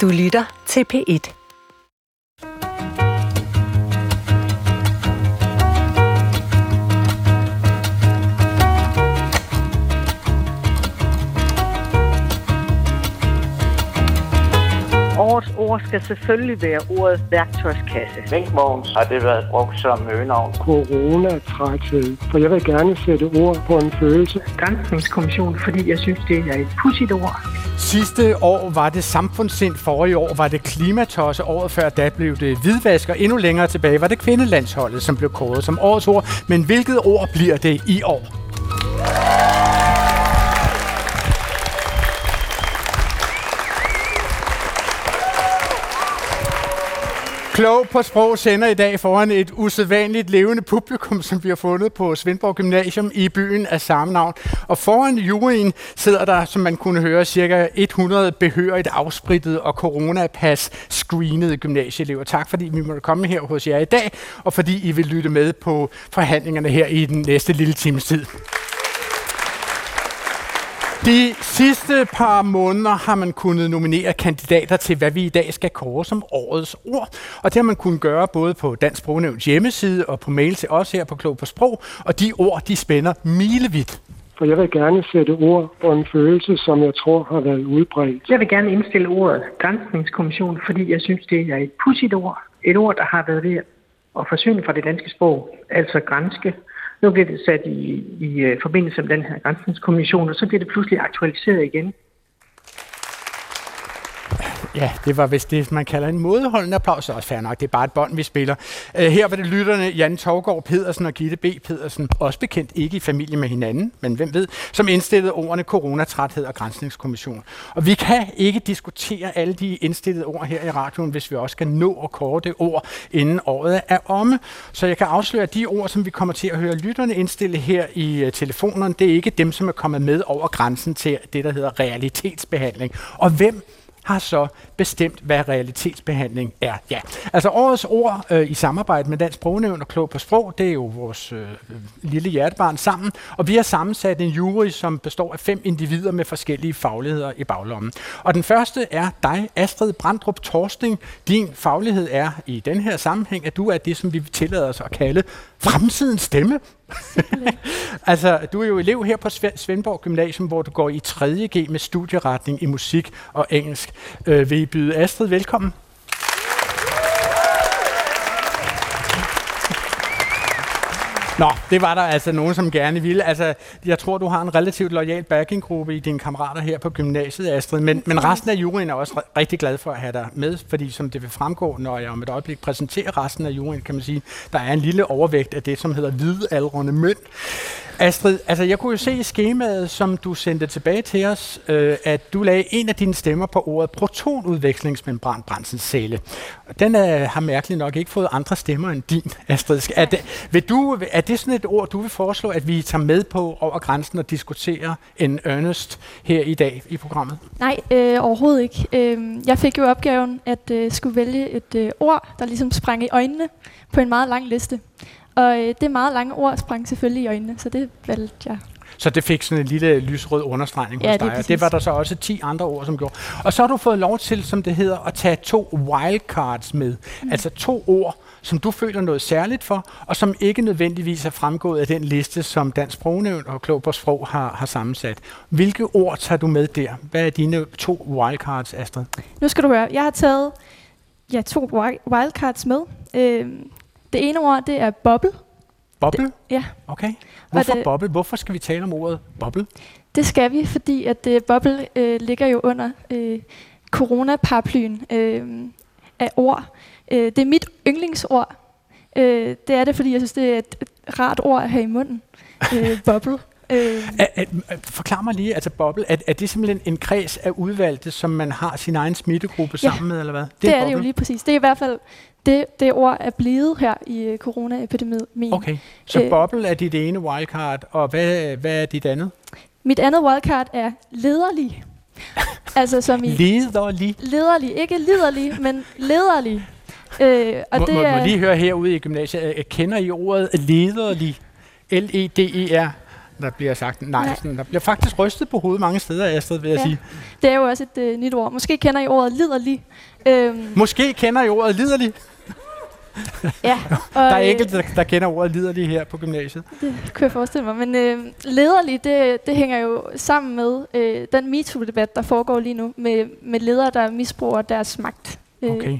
Du lytter til P1. Ord skal selvfølgelig være ordet værktøjskasse. Minkvogns har det været brugt som øgenavn. Corona-træthed. For jeg vil gerne sætte ord på en følelse. Grænsningskommission, fordi jeg synes, det er et pudsigt ord. Sidste år var det samfundssind, forrige år var det klimatosse, året før da blev det hvidvask, og endnu længere tilbage var det kvindelandsholdet, som blev kåret som årets ord. Men hvilket ord bliver det i år? Klog på sprog sender i dag foran et usædvanligt levende publikum, som vi har fundet på Svendborg Gymnasium i byen af samme navn. Og foran juryen sidder der, som man kunne høre, cirka 100 behørigt afsprittet og coronapas screenede gymnasieelever. Tak fordi vi måtte komme her hos jer i dag, og fordi I vil lytte med på forhandlingerne her i den næste lille times tid. De sidste par måneder har man kunnet nominere kandidater til, hvad vi i dag skal kåre som årets ord. Og det har man kunnet gøre både på Dansk Sprognævns hjemmeside og på mail til os her på Klog på Sprog. Og de ord, de spænder milevidt. For jeg vil gerne sætte ord på en følelse, som jeg tror har været udbredt. Jeg vil gerne indstille ordet grænsningskommission, fordi jeg synes, det er et pudsigt ord. Et ord, der har været ved at forsvinde fra det danske sprog, altså grænske. Nu bliver det sat i, i øh, forbindelse med den her grænsningskommission, og så bliver det pludselig aktualiseret igen. Ja, det var vist det, man kalder en modholdende applaus. Også fair nok, det er bare et bånd, vi spiller. Øh, her var det lytterne Jan Torgård Pedersen og Gitte B. Pedersen, også bekendt ikke i familie med hinanden, men hvem ved, som indstillede ordene coronatræthed og grænsningskommission. Og vi kan ikke diskutere alle de indstillede ord her i radioen, hvis vi også skal nå at kåre det ord, inden året er omme. Så jeg kan afsløre, at de ord, som vi kommer til at høre lytterne indstille her i uh, telefonerne, det er ikke dem, som er kommet med over grænsen til det, der hedder realitetsbehandling. Og hvem har så bestemt, hvad realitetsbehandling er. Ja, altså årets ord øh, i samarbejde med Dansk Sprognævn og Klog på Sprog, det er jo vores øh, øh, lille hjertebarn sammen, og vi har sammensat en jury, som består af fem individer med forskellige fagligheder i baglommen. Og den første er dig, Astrid Brandrup Torsting. Din faglighed er i den her sammenhæng, at du er det, som vi tillader os at kalde fremtidens stemme. altså, du er jo elev her på Svendborg Gymnasium, hvor du går i 3.G med studieretning i musik og engelsk. Øh, vil I byde Astrid velkommen? Nå, det var der altså nogen, som gerne ville. Altså, jeg tror, du har en relativt lojal backinggruppe i dine kammerater her på gymnasiet, Astrid. Men, men resten af juryen er også rigtig glad for at have dig med, fordi som det vil fremgå, når jeg om et øjeblik præsenterer resten af juryen, kan man sige, der er en lille overvægt af det, som hedder hvidaldrende mønt. Astrid, altså jeg kunne jo se i skemaet, som du sendte tilbage til os, øh, at du lagde en af dine stemmer på ordet protonudvekslingsmembran brændselscelle. Den øh, har mærkeligt nok ikke fået andre stemmer end din, Astrid. Er det, vil du, er det sådan et ord, du vil foreslå, at vi tager med på over grænsen og diskuterer en earnest her i dag i programmet? Nej, øh, overhovedet ikke. Øh, jeg fik jo opgaven at øh, skulle vælge et øh, ord, der ligesom sprang i øjnene på en meget lang liste. Og øh, det meget lange ord sprang selvfølgelig i øjnene, så det valgte jeg. Så det fik sådan en lille lysrød understregning ja, hos dig. Det, det var der så også 10 andre ord, som gjorde. Og så har du fået lov til, som det hedder, at tage to wildcards med. Mm. Altså to ord, som du føler noget særligt for, og som ikke nødvendigvis er fremgået af den liste, som Dansk Sprognævn og Klog på Sprog har, har sammensat. Hvilke ord tager du med der? Hvad er dine to wildcards, Astrid? Nu skal du høre. Jeg har taget ja, to wildcards med. Øh, det ene ord, det er boble. Boble? Det, ja. Okay. Hvorfor det, boble? Hvorfor skal vi tale om ordet boble? Det skal vi, fordi at uh, boble uh, ligger jo under uh, coronaparplyen uh, af ord. Uh, det er mit yndlingsord. Uh, det er det, fordi jeg synes, det er et, et rart ord at have i munden. Uh, boble. Øh. Er, forklar mig lige, altså boble, er, er det simpelthen en kreds af udvalgte, som man har sin egen smittegruppe ja, sammen med, eller hvad? Det, det er, er det jo lige præcis. Det er i hvert fald det, det ord er blevet her i uh, coronaepidemien. Okay, så øh, boble er dit ene wildcard, og hvad, hvad er dit andet? Mit andet wildcard er lederlig. altså som i... Lederlig? Lederlig, ikke liderlig, men lederlig. Øh, og må, det må, må lige høre herude i gymnasiet, kender I ordet lederlig? L-E-D-E-R der bliver sagt nej. Sådan, der bliver faktisk rystet på hovedet mange steder, Astrid, vil jeg Ja. sige. Det er jo også et øh, nyt ord. Måske kender I ordet liderlig. Øhm, Måske kender I ordet liderlig. ja, Der er øh, enkelte, der, der kender ordet liderlig her på gymnasiet. Det kunne jeg forestille mig. Men øh, lederlig, det, det hænger jo sammen med øh, den MeToo-debat, der foregår lige nu, med, med ledere, der misbruger deres magt. Øh, Okay.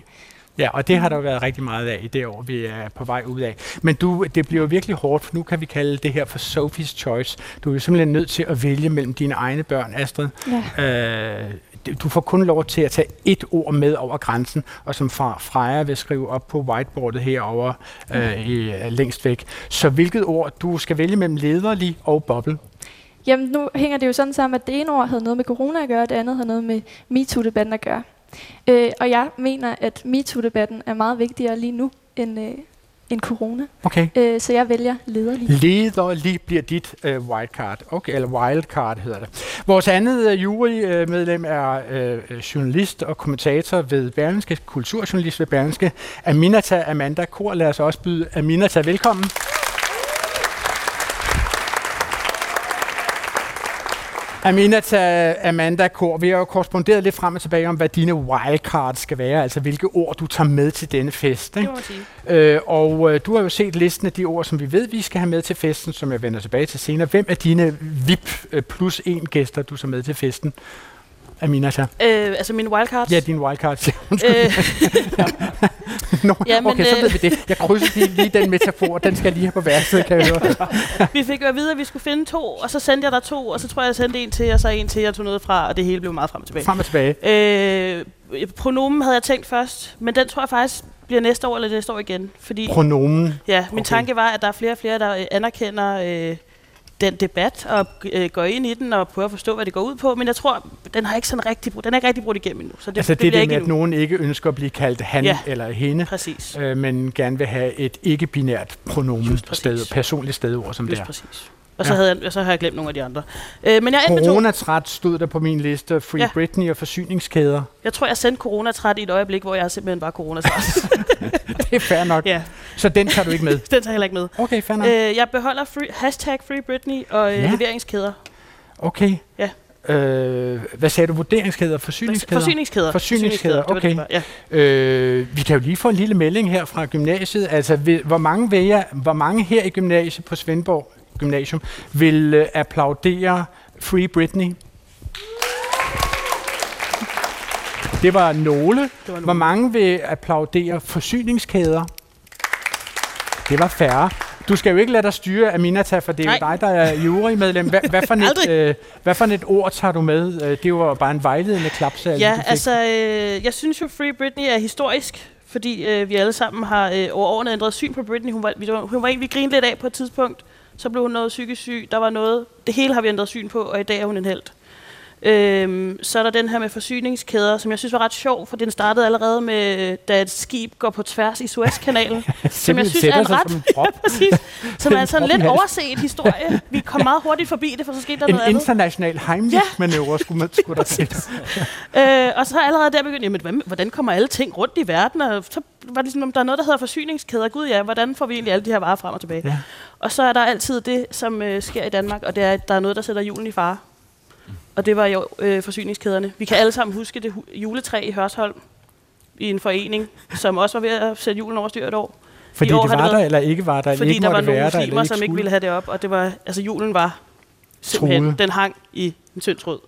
Ja, og det har der jo været rigtig meget af i det år, vi er på vej ud af. Men du, det bliver jo virkelig hårdt, for nu kan vi kalde det her for Sophie's Choice. Du er jo simpelthen nødt til at vælge mellem dine egne børn, Astrid. Ja. Øh, du får kun lov til at tage et ord med over grænsen, og som fra Freja vil skrive op på whiteboardet herovre øh, i, længst væk. Så hvilket ord du skal vælge mellem lederlig og boble? Jamen, nu hænger det jo sådan sammen, at det ene ord havde noget med corona at gøre, og det andet havde noget med MeToo-debatten at gøre. Øh, og jeg mener, at MeToo-debatten er meget vigtigere lige nu end, øh, end corona. Okay. Øh, så jeg vælger lederlig. Lederlig bliver dit øh, wildcard, okay, eller wildcard hedder det. Vores andet øh, jurymedlem er øh, journalist og kommentator ved Berlingske, kulturjournalist ved Berlingske, Aminata Amanda Kor. Lad os også byde Aminata velkommen. Aminata Amanda Kor, vi har jo korresponderet lidt frem og tilbage om, hvad dine wildcards skal være, altså hvilke ord du tager med til denne fest. Det Ikke? sige. Øh, og øh, du har jo set listen af de ord, som vi ved, vi skal have med til festen, som jeg vender tilbage til senere. Hvem er dine VIP øh, plus en gæster, du så med til festen? Aminata. Øh, altså min wildcards. Ja, din wildcard. øh, Nå, ja, men, okay, så øh, ved vi det. Jeg krydser lige, lige den metafor, den skal lige have på værelset, kan jeg høre. vi fik jo at vide, at vi skulle finde to, og så sendte jeg der to, og så tror jeg, jeg sendte en til, og så en til, jeg tog noget fra, og det hele blev meget frem og tilbage. Frem og tilbage. Øh, pronomen havde jeg tænkt først, men den tror jeg faktisk bliver næste år eller næste år igen. Fordi Pronomen. ja, min Okay. tanke var, at der er flere og flere, der øh, anerkender øh, den debat og øh, går ind i den og prøver at forstå, hvad det går ud på. Men jeg tror, den har ikke sådan rigtig, den er ikke rigtig brudt igennem endnu. Så det, Det, altså det, det, det ikke med, at nogen ikke ønsker at blive kaldt han Ja. eller hende, Præcis. øh, men gerne vil have et ikke-binært pronomen, sted, personligt stedord, som det Just er. præcis. Og så, Ja. havde jeg, så har jeg glemt nogle af de andre. Øh, men jeg. Coronatræt stod der på min liste. Free Ja. Britney og forsyningskæder. Jeg tror, jeg sendte coronatræt i et øjeblik, hvor jeg simpelthen var coronatræt. Det er fair nok. ja, Så den tager du ikke med. den tager jeg heller ikke med. Okay, fair nok. Øh, jeg beholder free, hashtag Free Britney og øh, Ja. leveringskæder. Okay. Ja. Øh, hvad sagde du? Vurderingskæder? Forsyningskæder? Forsyningskæder. Forsyningskæder, okay. det, ja. Øh, vi kan jo lige få en lille melding her fra gymnasiet. Altså, vil, hvor mange vil jeg, hvor mange her i gymnasiet på Svendborg Gymnasium vil øh, applaudere Free Britney? Det var nogle. Det var Hvor mange vil applaudere forsyningskæder? Det var færre. Du skal jo ikke lade dig styre af Minata, for det er jo Nej. dig, der er jurymedlem. Hvad, hvad, for et, øh, hvad for et ord tager du med? Øh, Det var bare en vejledende klapsal. Ja, altså, øh, jeg synes jo, Free Britney er historisk, fordi øh, vi alle sammen har øh, over årene ændret syn på Britney. Hun var, hun var en, vi grinede lidt af på et tidspunkt. Så blev hun noget psykisk syg. Der var noget. Det hele har vi ændret syn på, og i dag er hun en held. Øhm, så er der den her med forsyningskæder, som jeg synes var ret sjov, for den startede allerede med, da et skib går på tværs i Suezkanalen. som jeg synes er en ret- som en. Præcis. Som er sådan prop i lidt overset historie. Vi kom meget hurtigt forbi det, for så skete der En noget andet. international Heimlich-manøvre skulle, man, skulle der til. Øh, og så allerede der begyndte jeg, jamen, hvordan kommer alle ting rundt i verden? Og så var det sådan, om der er noget, der hedder forsyningskæder. Gud ja, hvordan får vi egentlig alle de her varer frem og tilbage? Ja. Og så er der altid det, som øh, sker i Danmark, og det er, at der er noget, der sætter julen i fare. Og det var jo øh, forsyningskæderne. Vi kan alle sammen huske det hu- juletræ i Hørsholm i en forening, som også var ved at sætte julen over styr et år. Fordi år det har det var der, eller ikke var der, eller Fordi ikke der var nogle der, muslimer, ikke som ikke skulle. ville have det op, og det var, altså julen var simpelthen, Truet. den hang i en tynd tråd.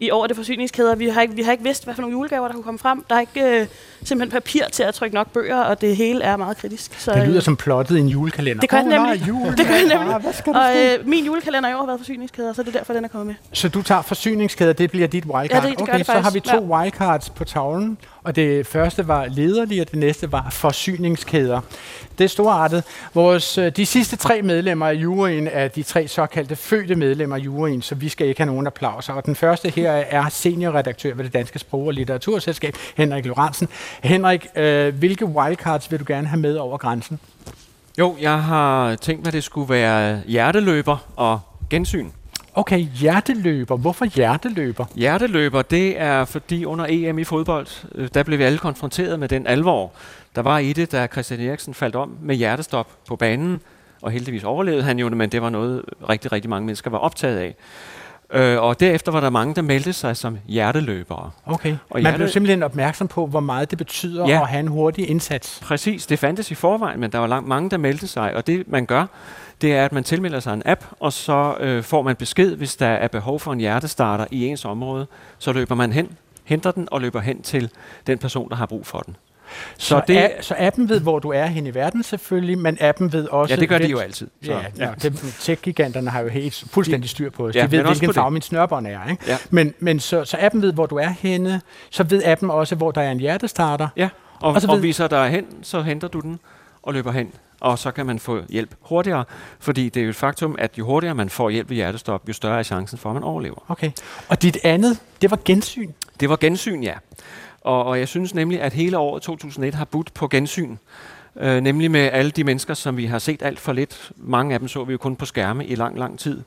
I år er det forsyningskæder. Vi har, ikke, vi har ikke vidst, hvad for nogle julegaver, der kunne komme frem. Der er ikke øh, simpelthen papir til at trykke nok bøger, og det hele er meget kritisk. Så, Det lyder øh, som plottet i en julekalender. Det gør Åh, nej, nemlig. julen Det gør er nemlig. bare- Hvad skal der og øh, min julekalender i år har været forsyningskæder, så det er derfor, den er kommet med. Så du tager forsyningskæder, det bliver dit wildcard. Ja, det- det okay, det så har vi to wildcards på tavlen, og det første var lederlige, og det næste var forsyningskæder. Det er storartet. Vores, øh, de sidste tre medlemmer af juryen er de tre såkaldte fødte medlemmer af juryen, så vi skal ikke have nogen applauser. Og den første her er seniorredaktør ved det Danske Sprog- og Litteraturselskab, Henrik Lorentzen. Henrik, øh, hvilke wildcards vil du gerne have med over grænsen? Jo, jeg har tænkt mig, at det skulle være hjerteløber og gensyn. Okay, hjerteløber. Hvorfor hjerteløber? Hjerteløber, det er fordi under EM i fodbold, øh, der blev vi alle konfronteret med den alvor, der var i det, da Christian Eriksen faldt om med hjertestop på banen. Og heldigvis overlevede han jo, men det var noget, rigtig, rigtig mange mennesker var optaget af. Øh, og derefter var der mange, der meldte sig som hjerteløbere. Okay. Og Man hjerte- blev simpelthen opmærksom på, hvor meget det betyder Ja. at have en hurtig indsats. Præcis, det fandtes i forvejen, men der var langt mange, der meldte sig. Og det man gør, det er, at man tilmelder sig en app, og så øh, får man besked, hvis der er behov for en hjertestarter i ens område. Så løber man hen, henter den og løber hen til den person, der har brug for den. Så, Så det- det, så appen ved, hvor du er hen i verden selvfølgelig, men appen ved også... Ja, det gør de jo altid. Så, Ja, ja. Det, tech-giganterne har jo helt fuldstændig styr på os. Ja, de ved, hvilken farve min snørbånd er. Ikke? Ja. Men, men så, så appen ved, hvor du er henne. Så ved appen også, hvor der er en hjertestarter. Ja, og, Og og, så og ved- viser dig hen, så henter du den og løber hen. Og så kan man få hjælp hurtigere, fordi det er jo et faktum, at jo hurtigere man får hjælp ved hjertestop, jo større er chancen for, at man overlever. Okay. Og dit andet, det var gensyn. Det var gensyn, ja. Og, og jeg synes nemlig, at hele året 2001 har budt på gensyn. Øh, nemlig med alle de mennesker, som vi har set alt for lidt. Mange af dem så vi jo kun på skærme i lang, lang tid.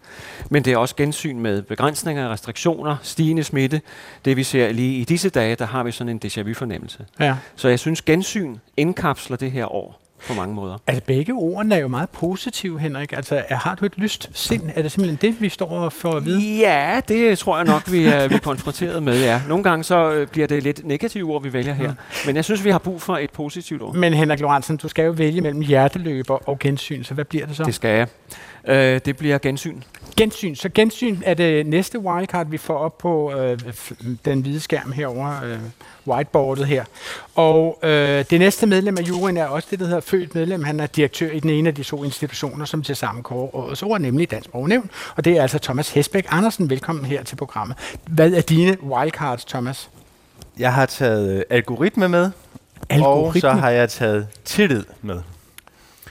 Men det er også gensyn med begrænsninger, restriktioner, stigende smitte. Det vi ser lige i disse dage, der har vi sådan en déjà vu-fornemmelse. Ja. Så jeg synes, gensyn indkapsler det her år på mange måder. Altså begge ordene er jo meget positive, Henrik. Altså er, har du et lyst sind? Er det simpelthen det, vi står for at vide? Ja, det tror jeg nok, vi er, vi er konfronteret med. Ja. Nogle gange så øh, bliver det lidt negative ord, vi vælger her. Men jeg synes, vi har brug for et positivt ord. Men Henrik Lorentzen, du skal jo vælge mellem hjerteløber og gensyn, så hvad bliver det så? Det skal jeg. Øh, det bliver gensyn. Gensyn. Så gensyn er det næste wildcard, vi får op på øh, den hvide skærm herover øh, whiteboardet her. Og øh, det næste medlem af juryen er også det, der hedder født medlem. Han er direktør i den ene af de to institutioner, som til sammen kårer årets ord, nemlig Dansk Sprognævn. Og det er altså Thomas Hesbæk Andersen. Velkommen her til programmet. Hvad er dine wildcards, Thomas? Jeg har taget øh, algoritme med, og Algoritme? så har jeg taget tillid med.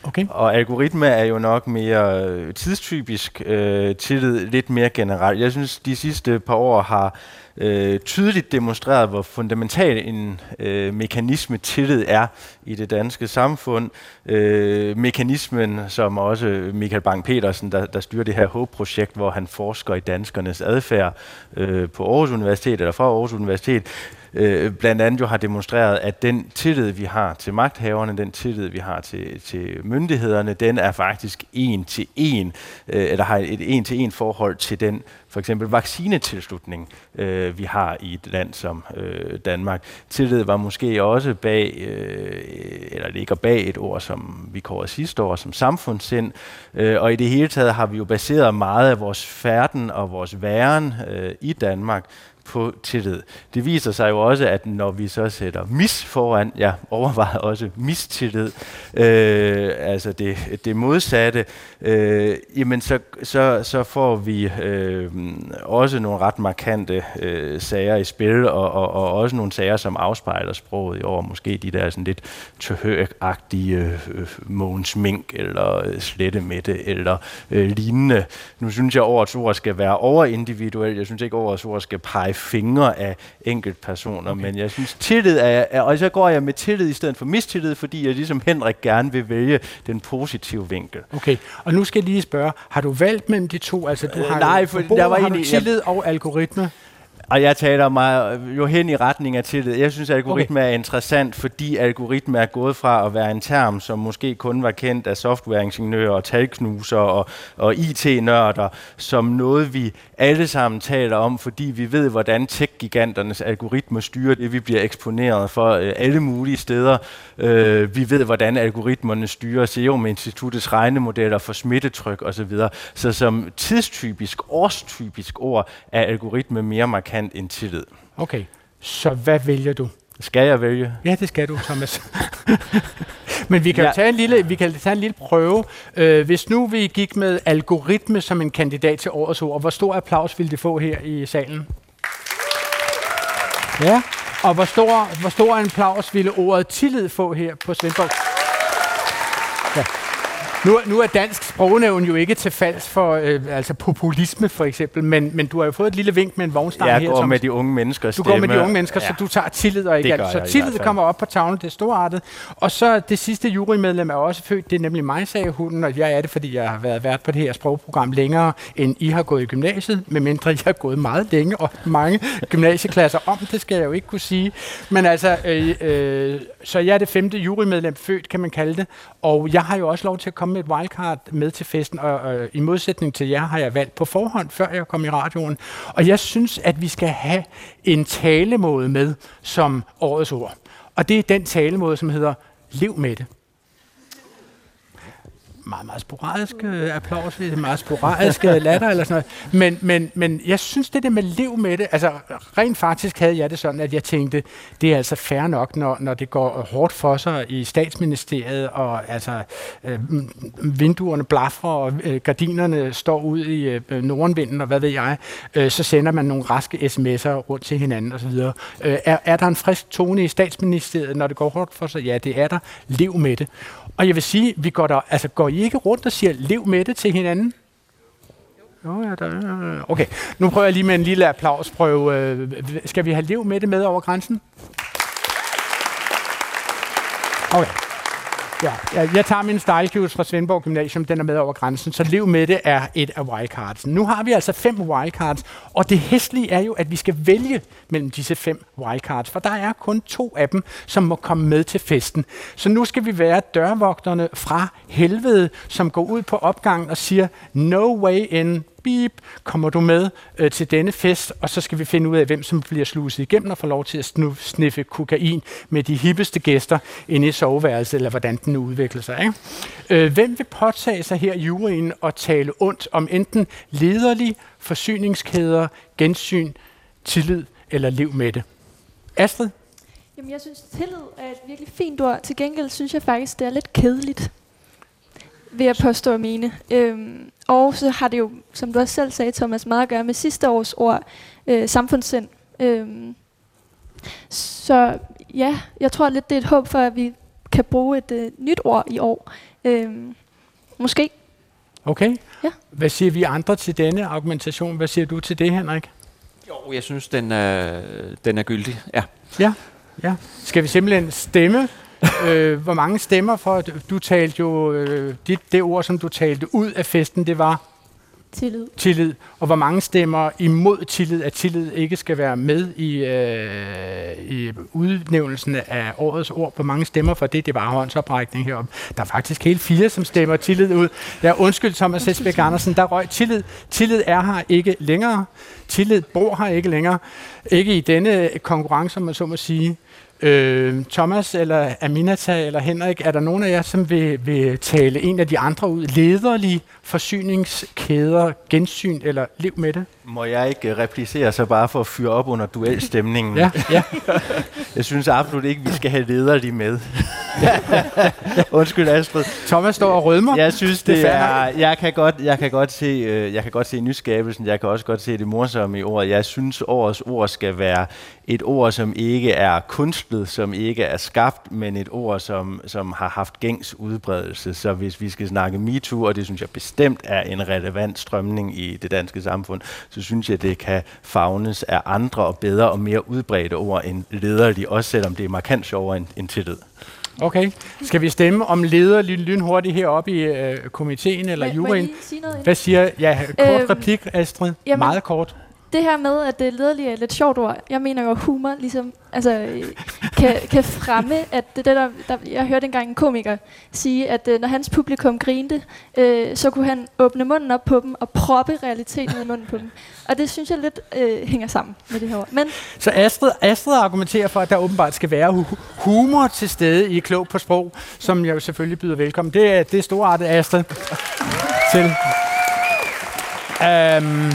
Okay. Og algoritme er jo nok mere øh, tidstypisk, øh, tillid lidt mere generelt. Jeg synes, de sidste par år har øh, tydeligt demonstreret, hvor fundamental en øh, mekanisme tillid er i det danske samfund. Øh, mekanismen, som også Michael Bang-Petersen, der, der styrer det her HOPE-projekt, hvor han forsker i danskernes adfærd øh, på Aarhus Universitet, eller fra Aarhus Universitet, øh, blandt andet jo har demonstreret, at den tillid, vi har til magthaverne, den tillid, vi har til, til myndighederne, den er faktisk en til en, øh, eller har et en til en forhold til den for eksempel vaccinetilslutning, øh, vi har i et land som øh, Danmark. Tillid var måske også bag, øh, eller ligger bag et ord, som vi kårede sidste år, som samfundssind. Øh, og i det hele taget har vi jo baseret meget af vores færden og vores væren øh, i Danmark på tillid. Det viser sig jo også, at når vi så sætter mis foran, ja, overvejer også mistillid, øh, altså det, det modsatte, øh, jamen så, så, så får vi øh, også nogle ret markante øh, sager i spil, og, og, og også nogle sager, som afspejler sproget i år. Måske de der sådan lidt tøhøagtige øh, Mogens Mink, eller øh, eller øh, lignende. Nu synes jeg, at årets ord skal være overindividuelt. Jeg synes ikke, at årets ord skal pege fingre af enkeltpersoner, okay. men jeg synes, tillid er, er, og så går jeg med tillid i stedet for mistillid, fordi jeg ligesom Henrik gerne vil vælge den positive vinkel. Okay, og nu skal jeg lige spørge, har du valgt mellem de to? Altså, du Øh, har nej, jo- for bordet der var har egentlig- du tillid og algoritme. Og jeg taler mig jo hen i retning af tillid. Jeg synes, at algoritme okay. er interessant, fordi algoritme er gået fra at være en term, som måske kun var kendt af softwareingeniører og talknuser og, og IT-nørder, som noget, vi alle sammen taler om, fordi vi ved, hvordan tech-giganternes algoritmer styrer det, vi bliver eksponeret for øh, alle mulige steder. Øh, vi ved, hvordan algoritmerne styrer Serum Instituttets regnemodeller for smittetryk osv. Så som tidstypisk, årstypisk ord, er algoritme mere markant end tillid. Okay, så hvad vælger du? Skal jeg vælge? Ja, det skal du, Thomas. Men vi kan ja. Tage en lille, vi kan tage en lille prøve. Uh, hvis nu vi gik med algoritme som en kandidat til årets ord, hvor stor applaus ville det få her i salen? Ja, og hvor stor, hvor stor en applaus ville ordet tillid få her på Svendborg? Ja. Nu, er- nu er dansk sprognævn jo ikke til falds for øh, altså populisme for eksempel, men, men du har jo fået et lille vink med en vognstang Jeg her, går Thomas. med de unge menneskers Du går med de unge mennesker, ja. så du tager tillid og ikke alt. Så jeg tillid kommer op på tavlen, det er storartet. Og så det sidste jurymedlem er også født, det er nemlig mig, sagde hunden, og jeg er det, fordi jeg har været vært på det her sprogprogram længere, end I har gået i gymnasiet, medmindre jeg har gået meget længe og mange gymnasieklasser om, det skal jeg jo ikke kunne sige. Men altså, øh, øh, så jeg er det femte jurymedlem født, kan man kalde det, og jeg har jo også lov til at komme komme med et wildcard med til festen, og og i modsætning til jer har jeg valgt på forhånd, før jeg kom i radioen. Og jeg synes, at vi skal have en talemåde med som årets ord. Og det er den talemåde, som hedder Lev med det meget, meget sporadisk øh, applaus, det er meget sporadisk øh, latter eller sådan noget. Men, men, men jeg synes, det der med liv med det, altså rent faktisk havde jeg det sådan, at jeg tænkte, det er altså fair nok, når, når det går hårdt for sig i statsministeriet, og altså øh, vinduerne blaffer, og øh, gardinerne står ud i øh, nordenvinden, og hvad ved jeg, øh, så sender man nogle raske sms'er rundt til hinanden osv. Øh, er, er der en frisk tone i statsministeriet, når det går hårdt for sig? Ja, det er der. Lev med det. Og jeg vil sige, vi går der, altså går I ikke rundt og siger, lev med det til hinanden? Jo, ja, der, øh, okay, nu prøver jeg lige med en lille applausprøve. Øh, skal vi have lev med det med over grænsen? Okay. Ja, jeg, jeg tager min style fra Svendborg Gymnasium, den er med over grænsen, så liv med det er et af wildcards. Nu har vi altså fem wildcards, og det hæslige er jo, at vi skal vælge mellem disse fem wildcards, for der er kun to af dem, som må komme med til festen. Så nu skal vi være dørvogterne fra helvede, som går ud på opgangen og siger, no way in, beep, kommer du med øh, til denne fest, og så skal vi finde ud af, hvem som bliver sluset igennem og får lov til at snu, sniffe kokain med de hippeste gæster inde i soveværelset, eller hvordan den udvikler sig. Ikke? Øh, hvem vil påtage sig her i juryen og tale ondt om enten lederlig, forsyningskæder, gensyn, tillid eller liv med det? Astrid? Jamen, jeg synes, tillid er et virkelig fint ord. Til gengæld synes jeg faktisk, det er lidt kedeligt vil jeg påstå at mene. Øhm, og så har det jo, som du også selv sagde, Thomas, meget at gøre med sidste års ord, øh, samfundssind. Øhm, så ja, jeg tror lidt, det er et håb for, at vi kan bruge et øh, nyt ord i år. Øhm, måske. Okay. Ja. Hvad siger vi andre til denne argumentation? Hvad siger du til det, Henrik? Jo, jeg synes, den er, den er gyldig. Ja. Ja. ja. Skal vi simpelthen stemme øh, hvor mange stemmer for, du talte jo, øh, det, det ord, som du talte ud af festen, det var? Tillid. Tillid. Og hvor mange stemmer imod tillid, at tillid ikke skal være med i, øh, i udnævnelsen af årets ord? Hvor mange stemmer for det? Det var håndsoprækning heroppe. Der er faktisk helt fire, som stemmer tillid ud. Ja, undskyld Thomas Esbæk Andersen, der røg tillid. Tillid er her ikke længere. Tillid bor her ikke længere. Ikke i denne konkurrence, om man så må sige. Øh, Thomas eller Aminata eller Henrik, er der nogen af jer, som vil, vil tale en af de andre ud? Lederlige forsyningskæder, gensyn eller liv med det? Må jeg ikke replicere så bare for at fyre op under duelstemningen? ja, ja. jeg synes absolut ikke, vi skal have lederlige med. Undskyld Astrid. Thomas står og rødmer. Jeg synes, det, det er, jeg kan godt, jeg kan godt se, øh, jeg kan godt se nyskabelsen. Jeg kan også godt se det morsomme i ordet. Jeg synes, årets ord skal være et ord, som ikke er kunstlet, som ikke er skabt, men et ord, som, som har haft gængs udbredelse. Så hvis vi skal snakke MeToo, og det synes jeg bestemt er en relevant strømning i det danske samfund, så synes jeg, det kan fagnes af andre og bedre og mere udbredte ord end lederlige, også selvom det er markant sjovere end, end tillid. Okay. Skal vi stemme om leder lynhurtigt heroppe i øh, komiteen eller juryen? Hvad siger Ja, kort øhm, replik, Astrid. Jamen, Meget kort det her med, at det lederlige er et lidt sjovt ord, jeg mener jo, at humor ligesom, altså, kan, kan fremme, at det, det der, der, jeg hørte engang en komiker sige, at øh, når hans publikum grinte, øh, så kunne han åbne munden op på dem og proppe realiteten i munden på dem. Og det synes jeg lidt øh, hænger sammen med det her ord. Men så Astrid, Astrid argumenterer for, at der åbenbart skal være hu- humor til stede i Klog på Sprog, som jeg jo selvfølgelig byder velkommen. Det er, det er storartet, Astrid. til. Um,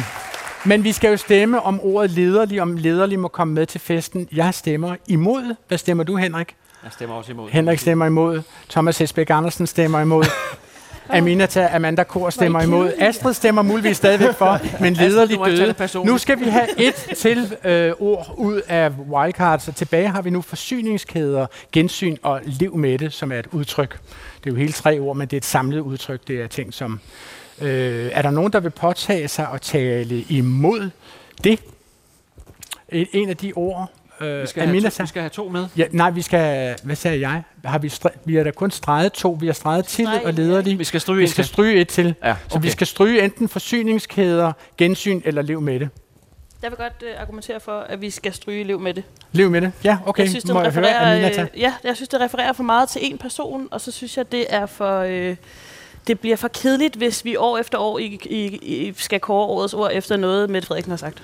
men vi skal jo stemme om ordet lederlig, om lederlig må komme med til festen. Jeg stemmer imod. Hvad stemmer du, Henrik? Jeg stemmer også imod. Henrik stemmer imod. Thomas Hesbæk Andersen stemmer imod. Aminata Amanda Kor stemmer imod. Astrid stemmer muligvis stadigvæk for, men lederlig døde. Nu skal vi have et til øh, ord ud af wildcards, og tilbage har vi nu forsyningskæder, gensyn og liv med det, som er et udtryk. Det er jo hele tre ord, men det er et samlet udtryk. Det er ting som Øh, er der nogen, der vil påtage sig at tale imod det? Et, en af de ord, øh, vi, skal have to, vi skal have to med. Ja, nej, vi skal, hvad sagde jeg? Har vi, stri- vi har da kun streget to. Vi har streget til og lederlig. Vi skal stryge, vi skal stryge et til. Ja, okay. Så vi skal stryge enten forsyningskæder, gensyn eller liv med det. Jeg vil godt uh, argumentere for, at vi skal stryge liv med det. Liv med det? Ja, okay. Jeg synes, det Må refererer, jeg høre, øh, ja, jeg synes, det refererer for meget til en person, og så synes jeg, det er for... Øh, det bliver for kedeligt, hvis vi år efter år i, i, i skal kåre årets ord efter noget, Mette Frederiksen har sagt.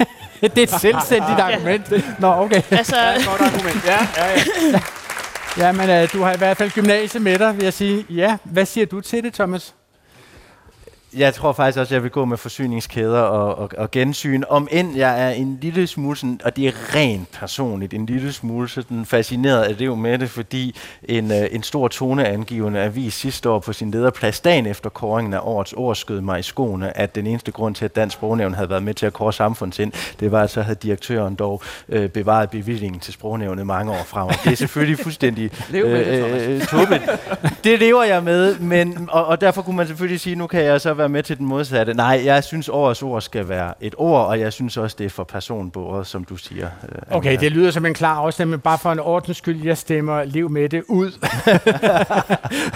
det er et selvstændigt argument. Nå, okay. Altså, Godt argument. Ja, ja, ja. Ja, men øh, du har i hvert fald gymnasie med dig, vil jeg sige. Ja, hvad siger du til det, Thomas? Jeg tror faktisk også, at jeg vil gå med forsyningskæder og, og, og gensyn. Om end jeg er en lille smule, sådan, og det er rent personligt, en lille smule sådan fascineret af det jo med det, fordi en, uh, en stor toneangivende avis sidste år på sin lederplads, dagen efter kåringen af årets ord, skød mig i skoene, at den eneste grund til, at Dansk Sprognævn havde været med til at kåre samfundsind, det var, at så havde direktøren dog uh, bevaret bevillingen til Sprognævnet mange år frem. Det er selvfølgelig fuldstændig det, Thomas. øh, tåbeligt. Det lever jeg med, men, og, og derfor kunne man selvfølgelig sige, nu kan jeg så være med til den modsatte. Nej, jeg synes, årets ord skal være et ord, og jeg synes også, det er for personbordet, som du siger. øh, Okay, det lyder som en klar afstemning. Bare for en ordens skyld, jeg stemmer Lev med det ud.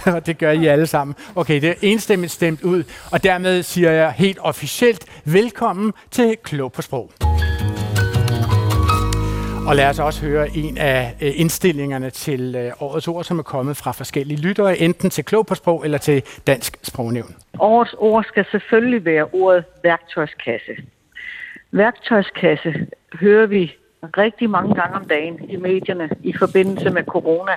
og det gør I alle sammen. Okay, det er enstemmigt stemt ud. Og dermed siger jeg helt officielt velkommen til Klog på Sprog. Og lad os også høre en af øh, indstillingerne til øh, årets ord, som er kommet fra forskellige lyttere, enten til Klog på Sprog eller til Dansk Sprognævn. Årets ord skal selvfølgelig være ordet værktøjskasse. Værktøjskasse hører vi rigtig mange gange om dagen i medierne i forbindelse med corona.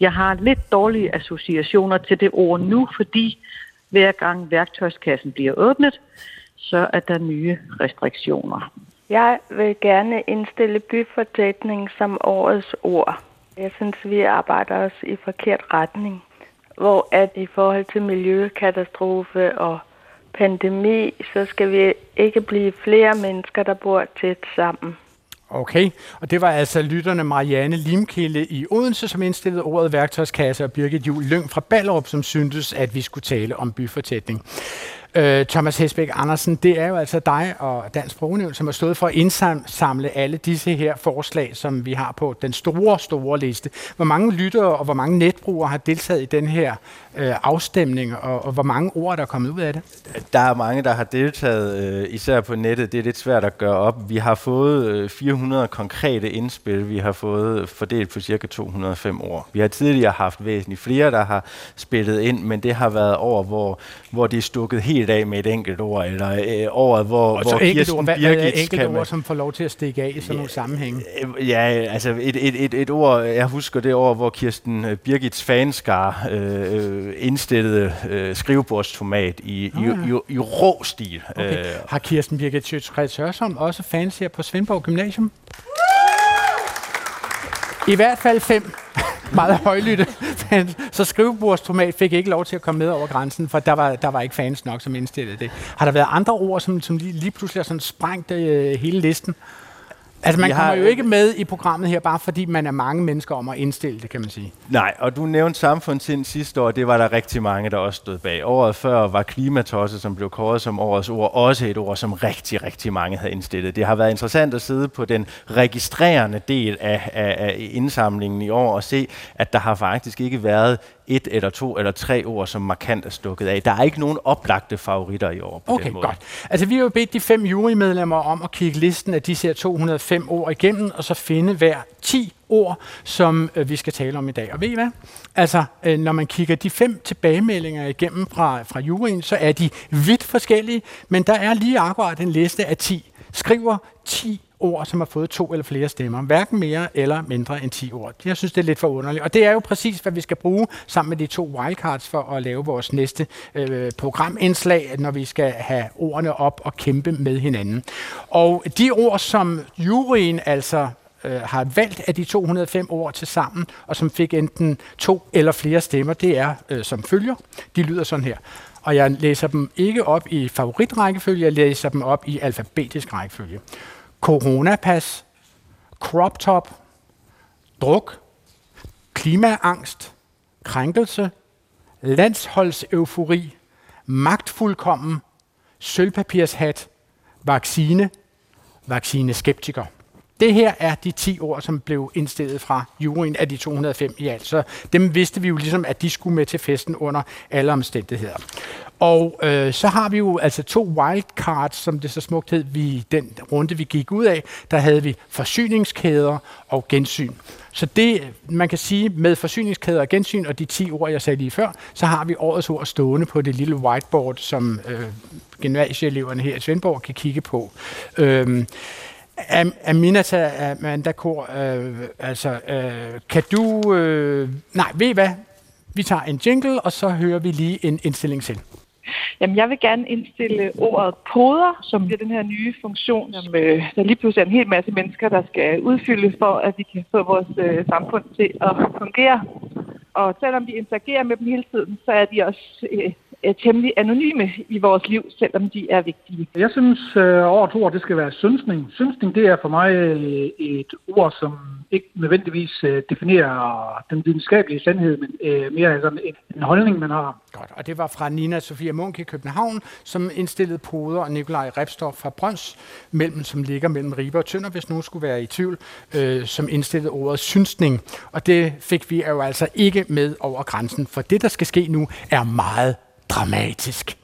Jeg har lidt dårlige associationer til det ord nu, fordi hver gang værktøjskassen bliver åbnet, så er der nye restriktioner. Jeg vil gerne indstille byfortætning som årets ord. Jeg synes, vi arbejder os i forkert retning. Hvor at i forhold til miljøkatastrofe og pandemi, så skal vi ikke blive flere mennesker, der bor tæt sammen. Okay, og det var altså lytterne Marianne Limkilde i Odense, som indstillede ordet værktøjskasse, og Birgit Jul Lyng fra Ballerup, som syntes, at vi skulle tale om byfortætning. Øh, Thomas Hesbæk Andersen, det er jo altså dig og Dansk Sprognævn, som har stået for at indsamle alle disse her forslag, som vi har på den store, store liste. Hvor mange lyttere og hvor mange netbrugere har deltaget i den her øh, afstemning, og, og hvor mange ord der er kommet ud af det? Der er mange, der har deltaget, øh, især på nettet. Det er lidt svært at gøre op. Vi har fået øh, 400 konkrete indspil. Vi har fået øh, fordelt på cirka 205 ord. Vi har tidligere haft væsentligt flere, der har spillet ind, men det har været over, hvor, hvor det er stukket helt af med et enkelt ord, eller øh, året, hvor, Og så hvor Kirsten ord, hvad, hvad er Birgit enkelt kan ord, man- som får lov til at stikke af i sådan nogle sammenhænge? Øh, Ja, altså et, et, et, et ord, jeg husker det år, hvor Kirsten øh, Birgits fanskar øh, øh, indstillede øh, skrivebordstomat i, Ah, i, i, i rå stil. Okay. Øh, Har Kirsten Birgit Sjøtskreds Hørsholm også fans her på Svendborg Gymnasium? I hvert fald fem meget højlytte fans. Så skrivebordstomat fik ikke lov til at komme med over grænsen, for der var, der var ikke fans nok, som indstillede det. Har der været andre ord, som, som lige, lige pludselig har sådan sprængt øh, hele listen? Altså, man kommer har- jo ikke med i programmet her, bare fordi man er mange mennesker om at indstille det, kan man sige. Nej, og du nævnte samfundssind sidste år, det var der rigtig mange, der også stod bag. Året før var klimatosse, som blev kåret som årets ord, også et ord, som rigtig, rigtig mange havde indstillet. Det har været interessant at sidde på den registrerende del af, af, af indsamlingen i år og se, at der har faktisk ikke været et eller to eller tre ord, som markant er stukket af. Der er ikke nogen oplagte favoritter i år på Okay, den måde. godt. Altså, vi har jo bedt de fem jurymedlemmer om at kigge listen af disse her 205 ord igennem, og så finde hver 10 ord, som øh, vi skal tale om i dag. Og ved I hvad? Altså, øh, når man kigger de fem tilbagemeldinger igennem fra, fra juryen, så er de vidt forskellige, men der er lige akkurat en liste af 10. Skriver 10 ord, som har fået to eller flere stemmer. Hverken mere eller mindre end 10 ord. Jeg synes, det er lidt for underligt. Og det er jo præcis, hvad vi skal bruge sammen med de to wildcards for at lave vores næste øh, programindslag, når vi skal have ordene op og kæmpe med hinanden. Og de ord, som juryen altså øh, har valgt af de 205 ord til sammen, og som fik enten to eller flere stemmer, det er øh, som følger. De lyder sådan her. Og jeg læser dem ikke op i favoritrækkefølge, jeg læser dem op i alfabetisk rækkefølge. Coronapas, crop top, druk, klimaangst, krænkelse, landsholdseufori, magtfuldkommen, sølvpapirshat, vaccine, vaccineskeptiker. Det her er de 10 ord, som blev indstillet fra juryen af de 205 i alt. Så dem vidste vi jo ligesom, at de skulle med til festen under alle omstændigheder. Og øh, så har vi jo altså to wildcards, som det så smukt hed, vi, den runde vi gik ud af, der havde vi forsyningskæder og gensyn. Så det, man kan sige, med forsyningskæder og gensyn og de 10 ord, jeg sagde lige før, så har vi årets ord stående på det lille whiteboard, som øh, gymnasieeleverne her i Svendborg kan kigge på. Øh, Aminata Amanda Kor, øh, altså, øh, kan du... Øh, nej, ved I hvad? Vi tager en jingle, og så hører vi lige en indstilling til. Jamen, jeg vil gerne indstille ordet poder, som bliver den her nye funktion, som øh, der lige pludselig er en hel masse mennesker, der skal udfylde for, at vi kan få vores øh, samfund til at fungere. Og selvom vi interagerer med dem hele tiden, så er de også øh, øh, temmelig anonyme i vores liv, selvom de er vigtige. Jeg synes, øh, årets ord det skal være synsning. Synsning det er for mig øh, et ord, som ikke nødvendigvis øh, definerer den videnskabelige sandhed, men øh, mere sådan en, en holdning, man har. Godt, og det var fra Nina Sofia Munk i København, som indstillede poder, og Nikolaj Repstorff fra Brøns, mellem, som ligger mellem Ribe og Tønder, hvis nogen skulle være i tvivl, øh, som indstillede ordet synsning. Og det fik vi jo altså ikke med over grænsen, for det, der skal ske nu, er meget dramatisk.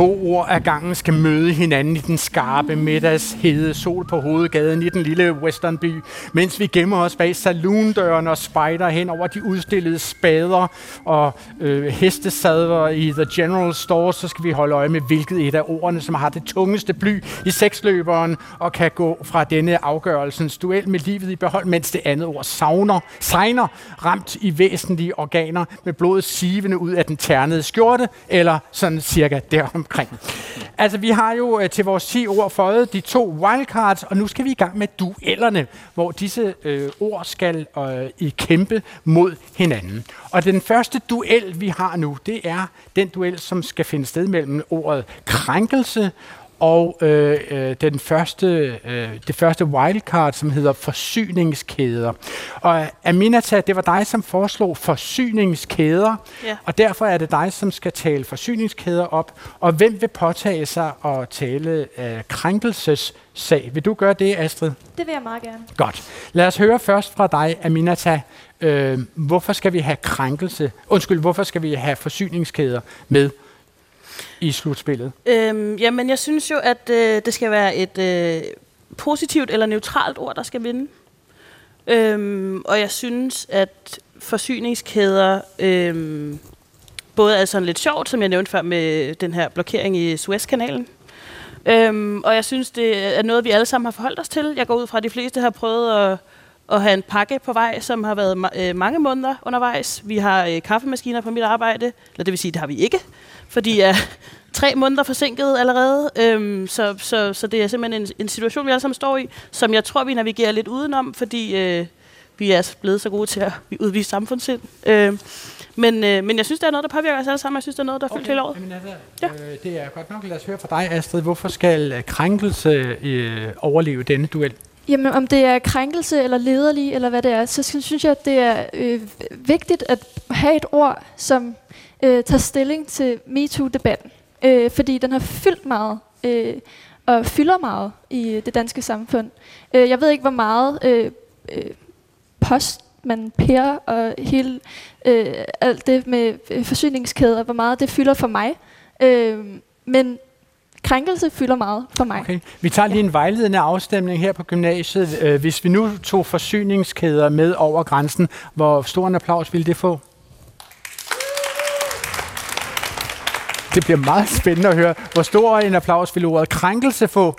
To ord ad gangen skal møde hinanden i den skarpe middagshede sol på hovedgaden i den lille westernby, mens vi gemmer os bag saloondøren og spejder hen over de udstillede spader og øh, hestesadler i The General Store, så skal vi holde øje med, hvilket et af ordene, som har det tungeste bly i seksløberen og kan gå fra denne afgørelsens duel med livet i behold, mens det andet ord savner, sejner, ramt i væsentlige organer med blodet sivende ud af den ternede skjorte, eller sådan cirka der omkring. Altså, vi har jo øh, til vores 10 ord fået de to wildcards, og nu skal vi i gang med duellerne, hvor disse øh, ord skal øh, i kæmpe mod hinanden. Og den første duel, vi har nu, det er den duel, som skal finde sted mellem ordet krænkelse og øh, øh, den første, øh, det første wildcard, som hedder forsyningskæder. Og Aminata, det var dig, som foreslog forsyningskæder, Ja. og derfor er det dig, som skal tale forsyningskæder op. Og hvem vil påtage sig at tale øh, krænkelsessag? Vil du gøre det, Astrid? Det vil jeg meget gerne. Godt. Lad os høre først fra dig, Aminata. Øh, hvorfor skal vi have krænkelse? Undskyld, hvorfor skal vi have forsyningskæder med i slutspillet? Øhm, jamen, jeg synes jo, at øh, det skal være et øh, positivt eller neutralt ord, der skal vinde. Øhm, og jeg synes, at forsyningskæder øhm, både er sådan lidt sjovt, som jeg nævnte før med den her blokering i Suezkanalen. Øhm, og jeg synes, det er noget, vi alle sammen har forholdt os til. Jeg går ud fra, at de fleste har prøvet at, at have en pakke på vej, som har været ma- øh, mange måneder undervejs. Vi har øh, kaffemaskiner på mit arbejde, eller det vil sige, det har vi ikke, fordi jeg er tre måneder forsinket allerede. Øhm, så, så, så det er simpelthen en, en situation, vi alle sammen står i, som jeg tror, vi navigerer lidt udenom, fordi øh, vi er blevet så gode til at udvise samfundssind. Øh, men, øh, men jeg synes, det er noget, der påvirker os alle sammen. Jeg synes, det er noget, der er fyldt hele året. Ja. Øh, det er godt nok. Lad os høre fra dig, Astrid. Hvorfor skal øh, krænkelse øh, overleve denne duel? Jamen, om det er krænkelse eller lederlig, eller hvad det er, så synes jeg, at det er øh, vigtigt at have et ord, som øh, tager stilling til MeToo-debatten. Øh, fordi den har fyldt meget, øh, og fylder meget i øh, det danske samfund. Øh, jeg ved ikke, hvor meget øh, øh, post man pærer og hele øh, alt det med øh, forsyningskæder, hvor meget det fylder for mig. Øh, men krænkelse fylder meget for mig. Okay. Vi tager lige en vejledende afstemning her på gymnasiet. Øh, Hvis vi nu tog forsyningskæder med over grænsen, hvor stor en applaus ville det få? Det bliver meget spændende at høre. Hvor stor en applaus vil ordet krænkelse få?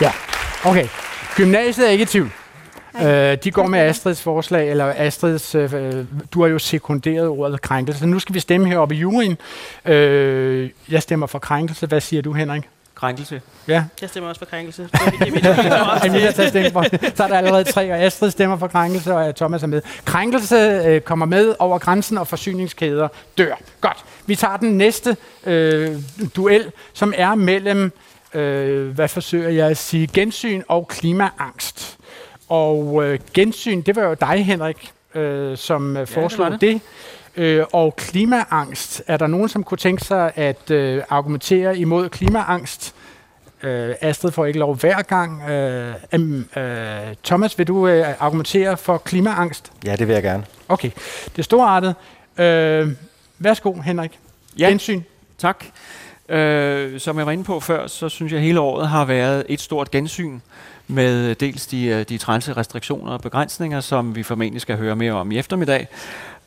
Ja, okay. Gymnasiet er ikke i tvivl. Øh, de går med Astrids forslag, eller Astrids, øh, du har jo sekunderet ordet krænkelse. Nu skal vi stemme heroppe i juryen. Øh, jeg stemmer for krænkelse. Hvad siger du, Henrik? Krænkelse. Ja. Jeg stemmer også for krænkelse. Det er er tager stemme for. Så er der allerede tre, og Astrid stemmer for krænkelse, og Thomas er med. Krænkelse øh, kommer med over grænsen, og forsyningskæder dør. Godt. Vi tager den næste øh, duel, som er mellem, øh, hvad forsøger jeg at sige, gensyn og klimaangst. Og øh, gensyn, det var jo dig, Henrik. øh, som øh, foreslog det det. det. Øh, og klimaangst. Er der nogen, som kunne tænke sig at øh, argumentere imod klimaangst? Øh, Astrid får ikke lov hver gang. Øh, øh, Thomas, vil du øh, argumentere for klimaangst? Ja, det vil jeg gerne. Okay, det er storartet. Øh, værsgo, Henrik. Ja. Gensyn. Tak. Øh, som jeg var inde på før, så synes jeg, at hele året har været et stort gensyn med dels de, øh, de trælse restriktioner og begrænsninger, som vi formentlig skal høre mere om i eftermiddag,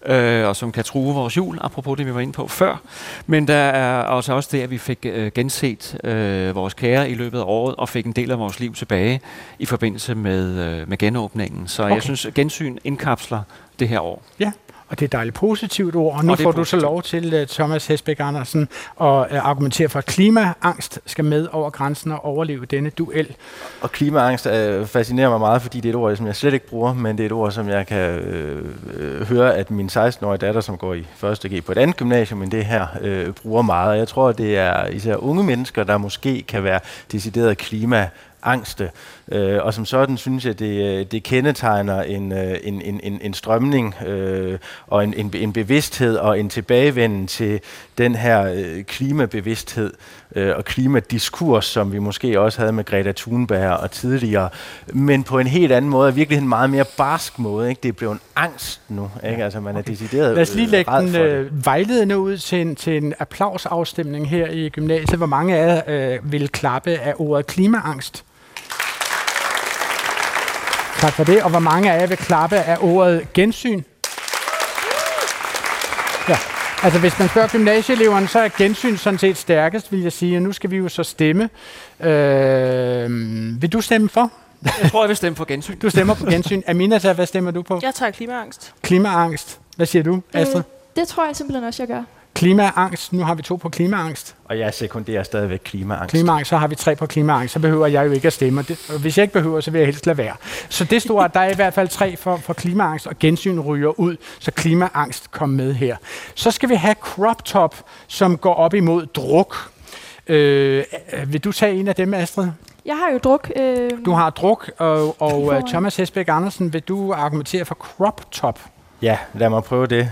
øh, og som kan true vores jul, apropos det, vi var inde på før. Men der er også også det, at vi fik øh, genset øh, vores kære i løbet af året, og fik en del af vores liv tilbage i forbindelse med, øh, med genåbningen. Så okay. jeg synes, gensyn indkapsler det her år. Ja, og det er et dejligt positivt ord. Og nu Og får du så positivt. lov til, uh, Thomas Hesbæk Andersen, at uh, argumentere for, at klimaangst skal med over grænsen og overleve denne duel. Og klimaangst øh, fascinerer mig meget, fordi det er et ord, som jeg slet ikke bruger, men det er et ord, som jeg kan øh, øh, høre, at min 16-årige datter, som går i 1. G på et andet gymnasium end det her, øh, bruger meget. Og jeg tror, at det er især unge mennesker, der måske kan være decideret klima angste. Øh, og som sådan synes jeg, det, øh, det kendetegner en, øh, en, en, en, en strømning øh, og en, en, en bevidsthed og en tilbagevenden til den her øh, klimabevidsthed øh, og klimadiskurs, som vi måske også havde med Greta Thunberg og tidligere, men på en helt anden måde, og virkelig en meget mere barsk måde. Ikke? Det er blevet en angst nu. Ikke? Altså, man er decideret Lad os lige lægge den øh, vejledende ud til en, til en applausafstemning her i gymnasiet. Hvor mange af jer øh, vil klappe af ordet klimaangst? Tak for det. Og hvor mange af jer vil klappe af ordet gensyn? Ja. Altså hvis man spørger gymnasieeleverne, så er gensyn sådan set stærkest, vil jeg sige. Og nu skal vi jo så stemme. Øh, vil du stemme for? Jeg tror, jeg vil stemme for gensyn. Du stemmer på gensyn. Aminata, hvad stemmer du på? Jeg tager klimaangst. Klimaangst. Hvad siger du, Astrid? Øh, det tror jeg simpelthen også, jeg gør. Klimaangst. Nu har vi to på klimaangst. Og jeg sekunderer stadigvæk klimaangst. Klimaangst, så har vi tre på klimaangst. Så behøver jeg jo ikke at stemme. Og Det, og hvis jeg ikke behøver, så vil jeg helst lade være. Så det står, at der er i hvert fald tre for, for klimaangst, og gensyn ryger ud, så klimaangst kom med her. Så skal vi have crop top, som går op imod druk. Øh, vil du tage en af dem, Astrid? Jeg har jo druk. Øh, Du har druk, og, og uh, Thomas Hesbæk Andersen, vil du argumentere for crop top? Ja, lad mig prøve det.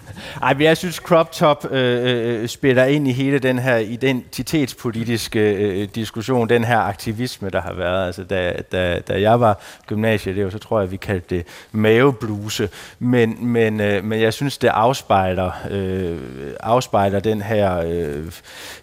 Ej, men jeg synes crop top øh, øh, spiller ind i hele den her identitetspolitiske øh, diskussion, den her aktivisme, der har været. Altså, da, da, da jeg var gymnasieelev, så tror jeg, vi kaldte det mavebluse. Men, men, øh, men jeg synes, det afspejler, øh, afspejler den her øh,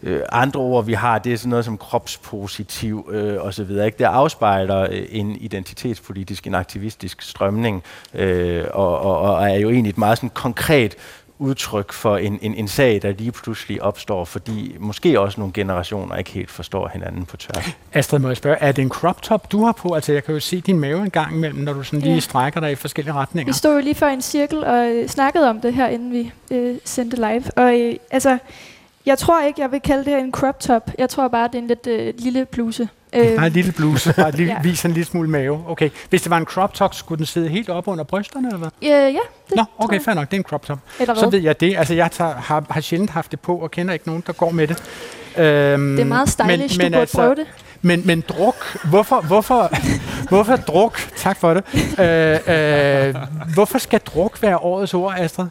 øh, andre ord, vi har. Det er sådan noget som kropspositiv øh, osv. Ikke? Det afspejler øh, en identitetspolitisk, en aktivistisk strømning, øh, og, og, og er jo egentlig et meget sådan konkret udtryk for en, en, en sag, der lige pludselig opstår, fordi måske også nogle generationer ikke helt forstår hinanden på tværs. Astrid, må jeg spørge, er det en crop top, du har på? Altså, jeg kan jo se din mave en gang imellem, når du sådan lige Ja. strækker dig i forskellige retninger. Vi stod jo lige før i en cirkel og øh, snakkede om det her, inden vi øh, sendte live. Og øh, altså, jeg tror ikke, jeg vil kalde det her en crop top. Jeg tror bare, det er en lidt øh, lille bluse. Øh, Nej, en lille bluse, bare lige Ja. viser en lille smule mave. Okay. Hvis det var en crop top, skulle den sidde helt op under brysterne, eller hvad? øh, ja, det Nå, okay, fair nok, det er en crop top. Eller Så hvad? ved jeg det. Altså, jeg tager, har, har sjældent haft det på, og kender ikke nogen, der går med det. Øhm, Det er meget stylish, du burde prøve det. Men, men druk, hvorfor, hvorfor, hvorfor druk, tak for det, øh, øh, hvorfor skal druk være årets ord, Astrid?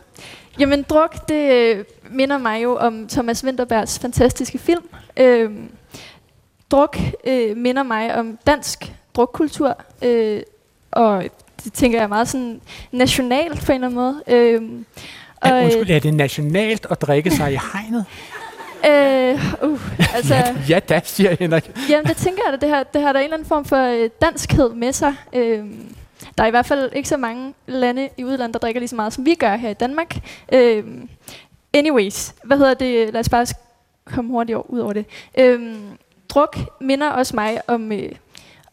Jamen, druk, det øh, minder mig jo om Thomas Winterbergs fantastiske film. Øh, druk øh, minder mig om dansk drukkultur, øh, og det tænker jeg er meget sådan nationalt på en eller anden måde. Øh, Ja, øh, undskyld, er det nationalt at drikke sig i hegnet? Øh, uh, altså, ja, ja, da, siger Henrik. jamen, det tænker jeg, at det har, det har der en eller anden form for øh, danskhed med sig. Øh, der er i hvert fald ikke så mange lande i udlandet, der drikker lige så meget, som vi gør her i Danmark. Øh, anyways, hvad hedder det? Lad os bare komme hurtigt over- ud over det. Øh, druk minder også mig om, øh,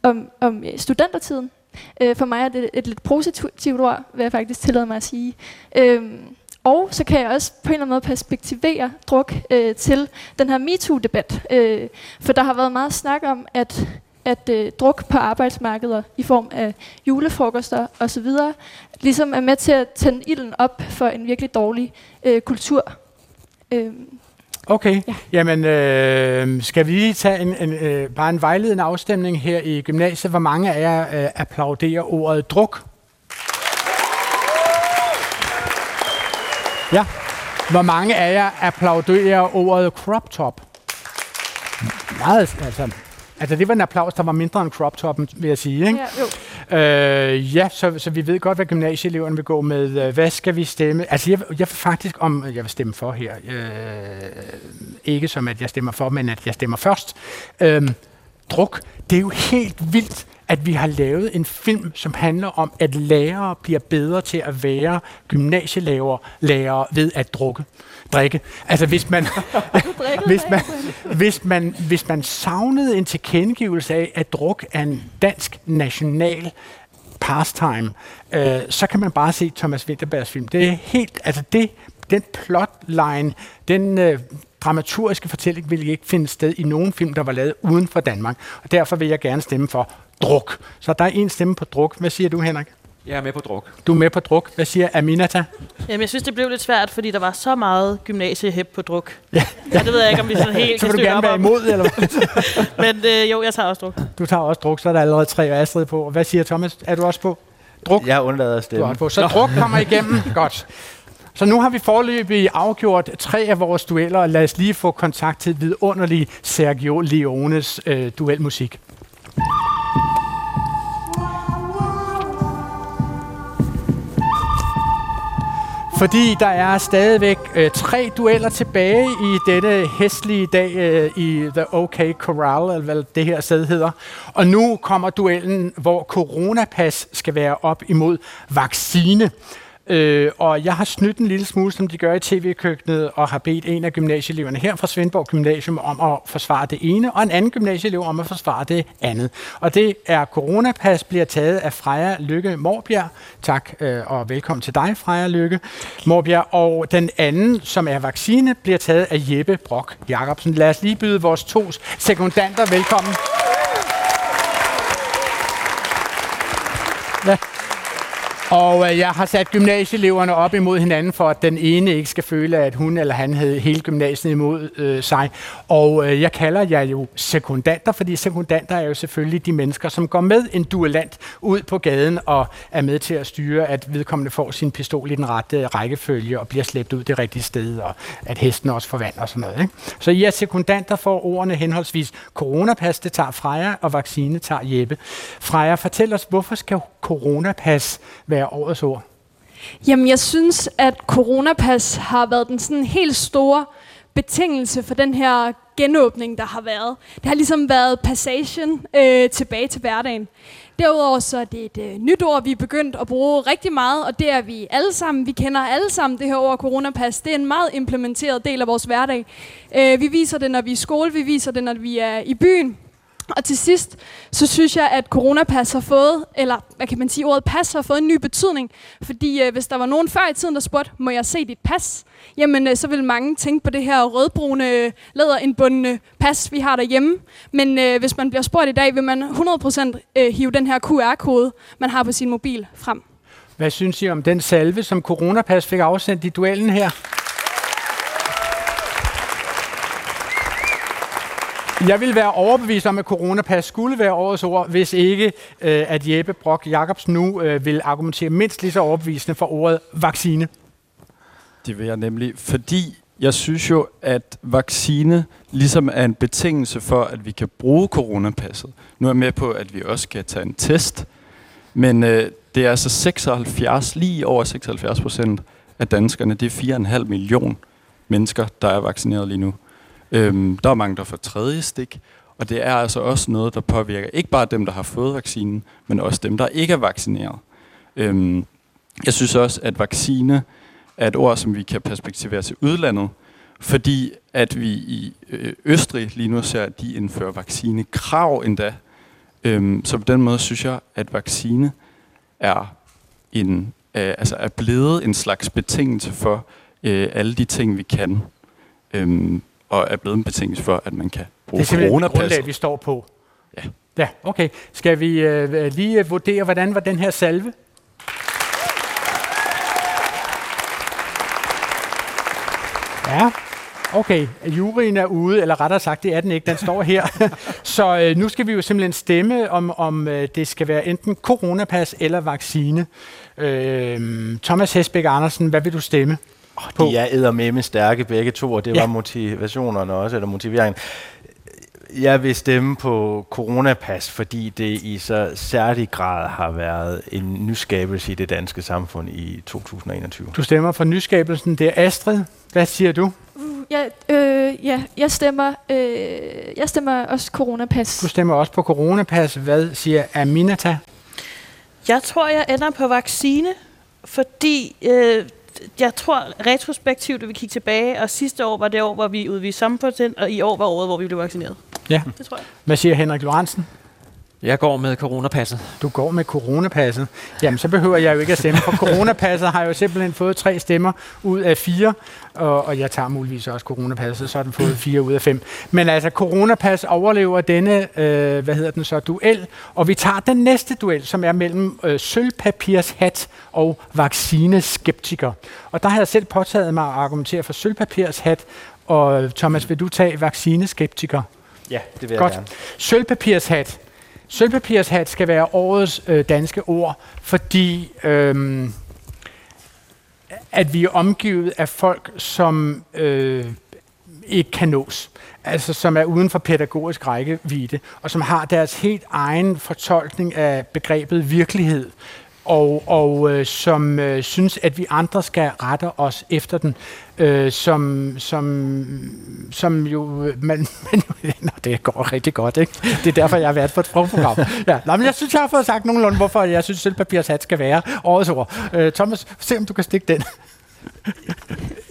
om, om øh, studentertiden. Øh, for mig er det et lidt positivt ord, vil jeg faktisk tillade mig at sige. Øh, og så kan jeg også på en eller anden måde perspektivere druk øh, til den her MeToo-debat. Øh, for der har været meget snak om, at, at øh, druk på arbejdsmarkeder i form af julefrokoster osv. ligesom er med til at tænde ilden op for en virkelig dårlig øh, kultur. Øh, Okay, ja. jamen øh, skal vi lige tage en, en, øh, bare en vejledende afstemning her i gymnasiet. Hvor mange af jer øh, applauderer ordet druk? Ja. Hvor mange af jer applauderer ordet crop top? Meget, altså. Altså, det var en applaus, der var mindre end crop toppen, vil jeg sige. Ikke? Ja, jo. Øh, ja, så, så vi ved godt, hvad gymnasieeleverne vil gå med. Øh, Hvad skal vi stemme? Altså, jeg, jeg faktisk om, jeg vil stemme for her. Øh, ikke som, at jeg stemmer for, men at jeg stemmer først. Øh, druk. Det er jo helt vildt, at vi har lavet en film, som handler om, at lærere bliver bedre til at være gymnasielærer lærere ved at drukke. Drikke. Altså hvis man, hvis, man, hvis, man, hvis man savnede en tilkendegivelse af, at druk er en dansk national pastime, øh, så kan man bare se Thomas Winterbergs film. Det er helt, altså det, den plotline, den øh, dramaturgiske fortælling vil ikke finde sted i nogen film, der var lavet uden for Danmark. Og derfor vil jeg gerne stemme for druk. Så der er en stemme på druk. Hvad siger du, Henrik? Jeg er med på druk. Du er med på druk. Hvad siger Aminata? Jamen, jeg synes, det blev lidt svært, fordi der var så meget gymnasiehæb på druk. Ja, ja. det ved jeg ikke, om vi sådan helt Så kan vil du gerne op være om. imod, eller hvad? Men øh, jo, jeg tager også druk. Du tager også druk, så er der allerede tre og Astrid på. Og Hvad siger Thomas? Er du også på? Druk? Jeg undlader at Du er stemme. på. Så druk kommer igennem. Godt. Så nu har vi forløbig afgjort tre af vores dueller, og lad os lige få kontakt til vidunderlig Sergio Leones øh, duelmusik. Fordi der er stadigvæk øh, tre dueller tilbage i denne hestlige dag øh, i The OK Corral, eller hvad det her sted hedder. Og nu kommer duellen, hvor coronapas skal være op imod vaccine. Øh, og jeg har snydt en lille smule, som de gør i tv-køkkenet, og har bedt en af gymnasieeleverne her fra Svendborg Gymnasium om at forsvare det ene, og en anden gymnasieelev om at forsvare det andet. Og det er coronapas, bliver taget af Freja Lykke Morbjerg. Tak, øh, og velkommen til dig, Freja Lykke Morbjerg. Og den anden, som er vaccine, bliver taget af Jeppe Brock Jacobsen. Lad os lige byde vores to sekundanter velkommen. Og øh, jeg har sat gymnasieeleverne op imod hinanden, for at den ene ikke skal føle, at hun eller han havde hele gymnasiet imod øh, sig. Og øh, jeg kalder jer jo sekundanter, fordi sekundanter er jo selvfølgelig de mennesker, som går med en duellant ud på gaden og er med til at styre, at vedkommende får sin pistol i den rette øh, rækkefølge og bliver slæbt ud det rigtige sted, og at hesten også får vand og sådan noget. Ikke? Så I er sekundanter for ordene henholdsvis coronapas, det tager Freja, og vaccine tager Jeppe. Freja, fortæl os, hvorfor skal coronapas være årets ord? Jamen, jeg synes, at coronapas har været den sådan helt store betingelse for den her genåbning, der har været. Det har ligesom været passagen øh, tilbage til hverdagen. Derudover så er det et øh, nyt ord, vi er begyndt at bruge rigtig meget, og det er vi alle sammen. Vi kender alle sammen det her ord coronapas. Det er en meget implementeret del af vores hverdag. Øh, vi viser det, når vi er i skole, vi viser det, når vi er i byen. Og til sidst, så synes jeg, at coronapas har fået, eller hvad kan man sige, ordet pas har fået en ny betydning. Fordi øh, hvis der var nogen før i tiden, der spurgte, må jeg se dit pas? Jamen, øh, så vil mange tænke på det her rødbrune, øh, læderindbundne pas, vi har derhjemme. Men øh, hvis man bliver spurgt i dag, vil man 100% øh, hive den her QR-kode, man har på sin mobil frem. Hvad synes I om den salve, som Coronapas fik afsendt i duellen her? Jeg vil være overbevist om, at coronapas skulle være årets ord, hvis ikke øh, at Jeppe Brock Jacobs nu øh, vil argumentere mindst lige så overbevisende for ordet vaccine. Det vil jeg nemlig, fordi jeg synes jo, at vaccine ligesom er en betingelse for, at vi kan bruge coronapasset. Nu er jeg med på, at vi også kan tage en test, men øh, det er altså 76, lige over 76 procent af danskerne, det er 4,5 million mennesker, der er vaccineret lige nu. Øhm, der er mange, der får tredje stik, og det er altså også noget, der påvirker ikke bare dem, der har fået vaccinen, men også dem, der ikke er vaccineret. Øhm, jeg synes også, at vaccine er et ord, som vi kan perspektivere til udlandet, fordi at vi i øh, Østrig lige nu ser, at de indfører vaccinekrav endda. Øhm, så på den måde synes jeg, at vaccine er, en, øh, altså er blevet en slags betingelse for øh, alle de ting, vi kan. Øhm, og er blevet en betingelse for, at man kan Det bruge er simpelthen et coronapasset. grundlag, vi står på. Ja. Ja, okay. Skal vi øh, lige øh, vurdere, hvordan var den her salve? Ja. Okay, juryen er ude, eller rettere sagt, det er den ikke, den står her. så øh, nu skal vi jo simpelthen stemme, om, om øh, det skal være enten coronapas eller vaccine. Øh, Thomas Hesbæk Andersen, hvad vil du stemme? På? De er eddermame stærke begge to, og det Ja. var motivationerne også, eller motiveringen. Jeg vil stemme på coronapas, fordi det i så særlig grad har været en nyskabelse i det danske samfund i 2021. Du stemmer for nyskabelsen. Det er Astrid. Hvad siger du? Uh, ja, øh, ja, jeg stemmer, øh, jeg stemmer også coronapas. Du stemmer også på coronapas. Hvad siger Aminata? Jeg tror, jeg ender på vaccine, fordi øh, jeg tror retrospektivt, at vi kigger tilbage, og sidste år var det år, hvor vi udviste samfundsind, og i år var året, hvor vi blev vaccineret. Ja. Det tror jeg. Hvad siger Henrik Lorentzen? Jeg går med coronapasset. Du går med coronapasset. Jamen, så behøver jeg jo ikke at stemme, for coronapasset har jo simpelthen fået tre stemmer ud af fire, og, og jeg tager muligvis også coronapasset, så har den fået fire ud af fem. Men altså, coronapas overlever denne, øh, hvad hedder den så, duel, og vi tager den næste duel, som er mellem øh, sølvpapirshat og vaccineskeptiker. Og der har jeg selv påtaget mig at argumentere for sølvpapirshat, og Thomas, vil du tage vaccineskeptiker? Ja, det vil jeg Godt. gerne. Sølvpapirshat. Sølvpapirshat skal være årets øh, danske ord, fordi øhm, at vi er omgivet af folk, som øh, ikke kan nås. Altså som er uden for pædagogisk rækkevidde, og som har deres helt egen fortolkning af begrebet virkelighed, og, og øh, som øh, synes, at vi andre skal rette os efter den, øh, som, som, som jo... Man, man, nå, det går rigtig godt, ikke? Det er derfor, jeg har været på et sprogprogram. Ja, nå, men jeg synes, jeg har fået sagt nogenlunde, hvorfor jeg synes, sølvpapirshat skal være årets ord. Øh, Thomas, se om du kan stikke den.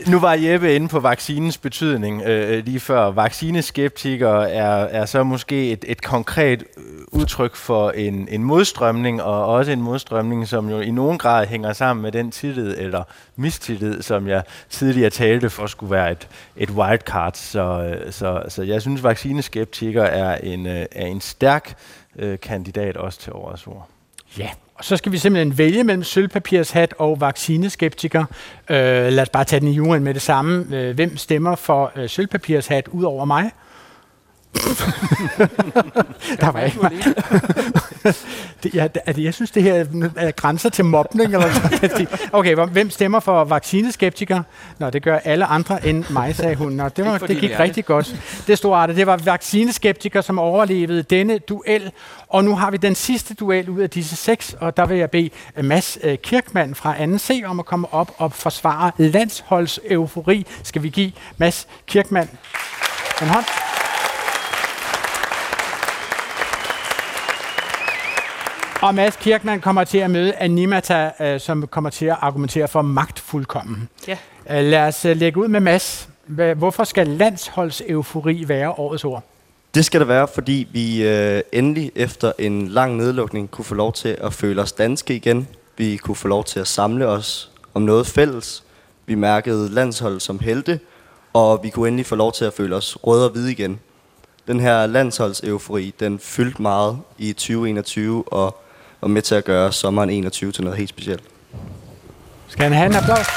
Nu var Jeppe inde på vaccinens betydning øh, øh, lige før. Vaccineskeptikere er, er så måske et, et konkret øh, udtryk for en, en modstrømning, og også en modstrømning, som jo i nogen grad hænger sammen med den tillid eller mistillid, som jeg tidligere talte for skulle være et, et wildcard. Så, øh, så, så jeg synes, vaccineskeptikere er en, er en stærk øh, kandidat også til årets ord. Ja, så skal vi simpelthen vælge mellem sølvpapirshat og vaccineskeptiker. Øh, lad os bare tage den i jorden med det samme. Øh, hvem stemmer for øh, sølvpapirshat ud over mig? der var ikke det, jeg, altså, jeg synes, det her er grænser til mobning. Eller sådan. okay, hvem stemmer for vaccineskeptiker? Nå, det gør alle andre end mig, sagde hun. Nå, det, var, det gik rigtig godt. Det stod artet. Det var vaccineskeptiker, som overlevede denne duel. Og nu har vi den sidste duel ud af disse seks, og der vil jeg bede Mads øh, Kirkmann fra 2C om at komme op og forsvare landsholds eufori. Skal vi give Mads Kirkmann en hånd? Og Mads Kirkmann kommer til at møde Animata, øh, som kommer til at argumentere for magtfuldkommen. Ja. Øh, lad os øh, lægge ud med Mads. Hvorfor skal landsholds eufori være årets ord? Det skal det være, fordi vi øh, endelig efter en lang nedlukning kunne få lov til at føle os danske igen. Vi kunne få lov til at samle os om noget fælles. Vi mærkede landshold som helte, og vi kunne endelig få lov til at føle os røde og hvide igen. Den her landsholdseufori, den fyldte meget i 2021 og var med til at gøre sommeren 21 til noget helt specielt. Skal han have en applaus?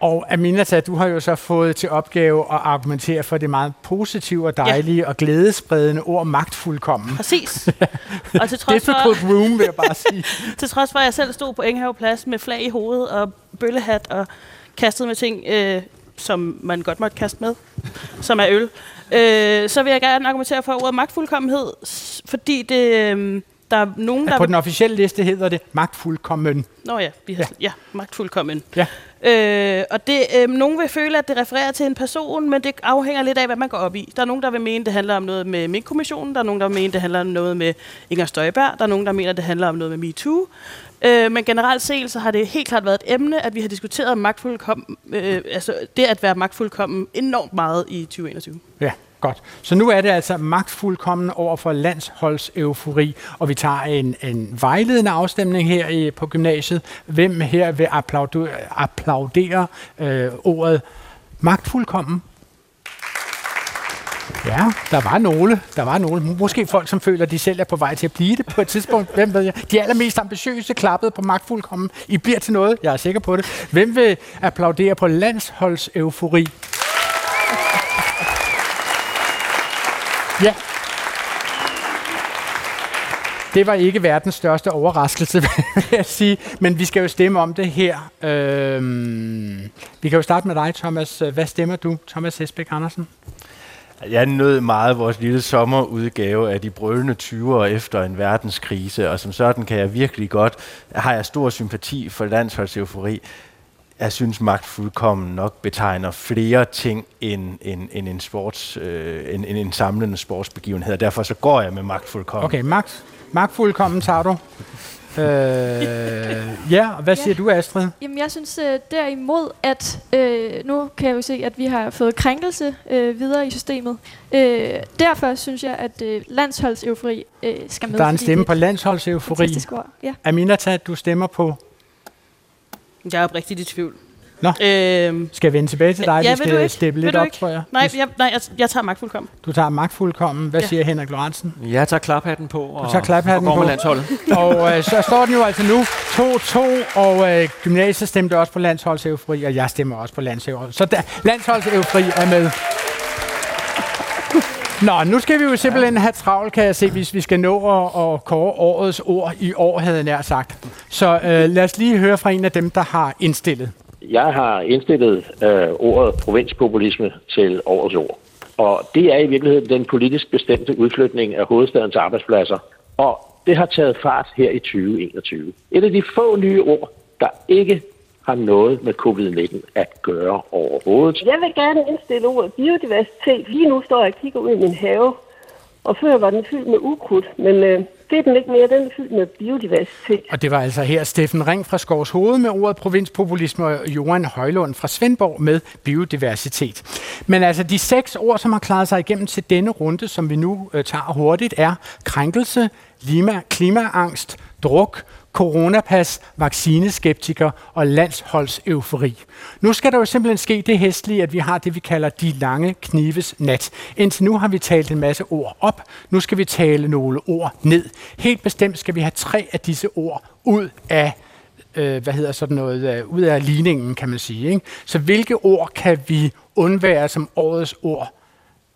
Og Aminata, du har jo så fået til opgave at argumentere for det meget positive og dejlige ja. og glædespredende ord magtfuldkommen. Præcis. Og til trods, Difficult for, room, vil jeg bare sige. til trods for, at jeg selv stod på Enghave Plads med flag i hovedet og bøllehat og kastede med ting, øh, som man godt måtte kaste med, som er øl, øh, så vil jeg gerne argumentere for ordet magtfuldkommenhed, fordi det, øh, der er nogen, der... På den officielle liste hedder det magtfuldkommen. Nå ja, vi har, ja. ja magtfuldkommen. Ja. Øh, og det, øh, nogen vil føle, at det refererer til en person, men det afhænger lidt af, hvad man går op i. Der er nogen, der vil mene, det handler om noget med Mink-kommissionen. Der er nogen, der vil mene, det handler om noget med Inger Støjberg. Der er nogen, der mener, det handler om noget med MeToo. Øh, men generelt set, så har det helt klart været et emne, at vi har diskuteret magtfuldkommen, øh, altså det at være magtfuldkommen enormt meget i 2021. Ja, godt. Så nu er det altså magtfuldkommen over for landsholds eufori, og vi tager en, en vejledende afstemning her i, på gymnasiet. Hvem her vil applaudere, applaudere øh, ordet magtfuldkommen? Ja, der var nogle. Der var nogle. Måske folk, som føler, at de selv er på vej til at blive det på et tidspunkt. Hvem ved jeg? De allermest ambitiøse klappede på magtfuldkommen. I bliver til noget. Jeg er sikker på det. Hvem vil applaudere på landsholdseufori? Ja. Det var ikke verdens største overraskelse, vil jeg sige. Men vi skal jo stemme om det her. Øhm, vi kan jo starte med dig, Thomas. Hvad stemmer du, Thomas Hesbæk Andersen? Jeg nød meget vores lille sommerudgave af de brølende 20'ere efter en verdenskrise, og som sådan kan jeg virkelig godt, har jeg stor sympati for landsholdseufori. Jeg synes magtfuldkommen nok betegner flere ting end, end, end, en, sports, øh, end, end en samlende sportsbegivenhed, og derfor så går jeg med magtfuldkommen. Okay, magt. Magtfuldkommen tager du. Øh, ja, og hvad siger Ja. du, Astrid? Jamen, jeg synes øh, derimod, at øh, nu kan jeg jo se, at vi har fået krænkelse øh, videre i systemet. Øh, derfor synes jeg, at øh, landsholdseufori øh, skal med. Der er en stemme på landsholdseufori. ord, ja. Aminata, du stemmer på... Jeg er oprigtigt i tvivl. Nå, øhm, skal jeg vende tilbage til dig? ja, vi vil skal du ikke? steppe Vil lidt du op, ikke? tror jeg. Nej, jeg, nej jeg, jeg tager magtfuldkommen. Du tager magtfuldkommen. Hvad Ja. siger Henrik Lorentzen? Jeg tager klaphatten på og, Du tager klaphatten og går på. med landsholdet. og øh, så står den jo altså nu 2-2, og øh, gymnasiet stemte også på landsholdseufori, og jeg stemmer også på landsholdseufori. Så der, landsholdseufori er med. Nå, nu skal vi jo simpelthen have travlt, kan jeg se, hvis vi skal nå at, at kåre årets ord i år, havde jeg nær sagt. Så øh, lad os lige høre fra en af dem, der har indstillet. Jeg har indstillet øh, ordet provinspopulisme til årets ord. Og det er i virkeligheden den politisk bestemte udflytning af hovedstadens arbejdspladser. Og det har taget fart her i 2021. Et af de få nye ord, der ikke har noget med covid-19 at gøre overhovedet. Jeg vil gerne indstille ordet biodiversitet. Lige nu står jeg og kigger ud i min have, og før var den fyldt med ukrudt, men øh, det er den ikke mere. Den er fyldt med biodiversitet. Og det var altså her Steffen Ring fra Skovs Hoved med ordet provinspopulisme og Johan Højlund fra Svendborg med biodiversitet. Men altså de seks ord, som har klaret sig igennem til denne runde, som vi nu øh, tager hurtigt, er krænkelse, klima, klimaangst, druk, coronapas, vaccineskeptiker og landsholdseufori. Nu skal der jo simpelthen ske det hestlige, at vi har det, vi kalder de lange knives nat. Indtil nu har vi talt en masse ord op. Nu skal vi tale nogle ord ned. Helt bestemt skal vi have tre af disse ord ud af øh, hvad hedder sådan noget, øh, ud af ligningen, kan man sige. Ikke? Så hvilke ord kan vi undvære som årets ord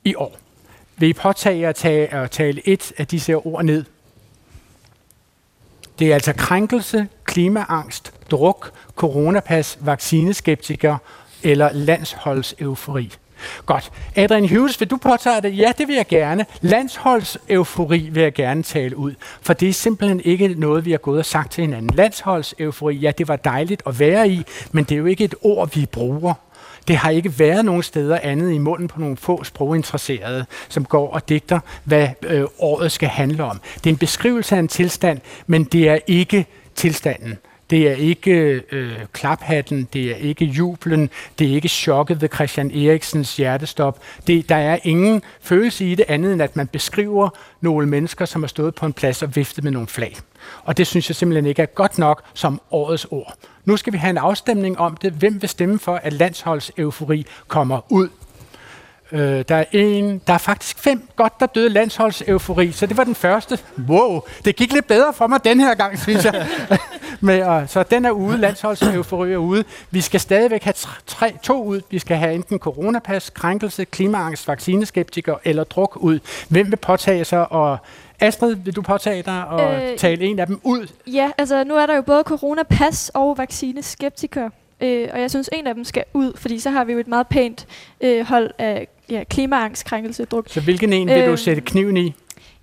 i år? Vil I påtage at, tage, at tale et af disse ord ned? Det er altså krænkelse, klimaangst, druk, coronapas, vaccineskeptiker eller landsholdseufori. Godt. Adrian Hughes, vil du påtage det? Ja, det vil jeg gerne. Landsholdseufori vil jeg gerne tale ud, for det er simpelthen ikke noget, vi har gået og sagt til hinanden. Landsholdseufori, ja, det var dejligt at være i, men det er jo ikke et ord, vi bruger. Det har ikke været nogen steder andet i munden på nogle få sproginteresserede, som går og digter, hvad øh, året skal handle om. Det er en beskrivelse af en tilstand, men det er ikke tilstanden. Det er ikke øh, klaphatten, det er ikke jublen, det er ikke chokket ved Christian Eriksens hjertestop. Det, der er ingen følelse i det andet, end at man beskriver nogle mennesker, som har stået på en plads og viftet med nogle flag. Og det synes jeg simpelthen ikke er godt nok som årets ord. Nu skal vi have en afstemning om det. Hvem vil stemme for, at landsholds eufori kommer ud? Øh, der er en, der er faktisk fem godt, der døde landsholdseufori, så det var den første. Wow, det gik lidt bedre for mig den her gang, synes jeg. Med, uh, så den er ude, landsholdseufori er ude. Vi skal stadigvæk have tre, to ud. Vi skal have enten coronapas, krænkelse, klimaangst, vaccineskeptiker eller druk ud. Hvem vil påtage sig, og Astrid, vil du påtage dig og øh, tale en af dem ud? Ja, altså nu er der jo både coronapas og vaccineskeptiker. Øh, og jeg synes, en af dem skal ud, fordi så har vi jo et meget pænt øh, hold af ja, klimaangst, krænkelse, druk. Så hvilken en vil du Øh, sætte kniven i?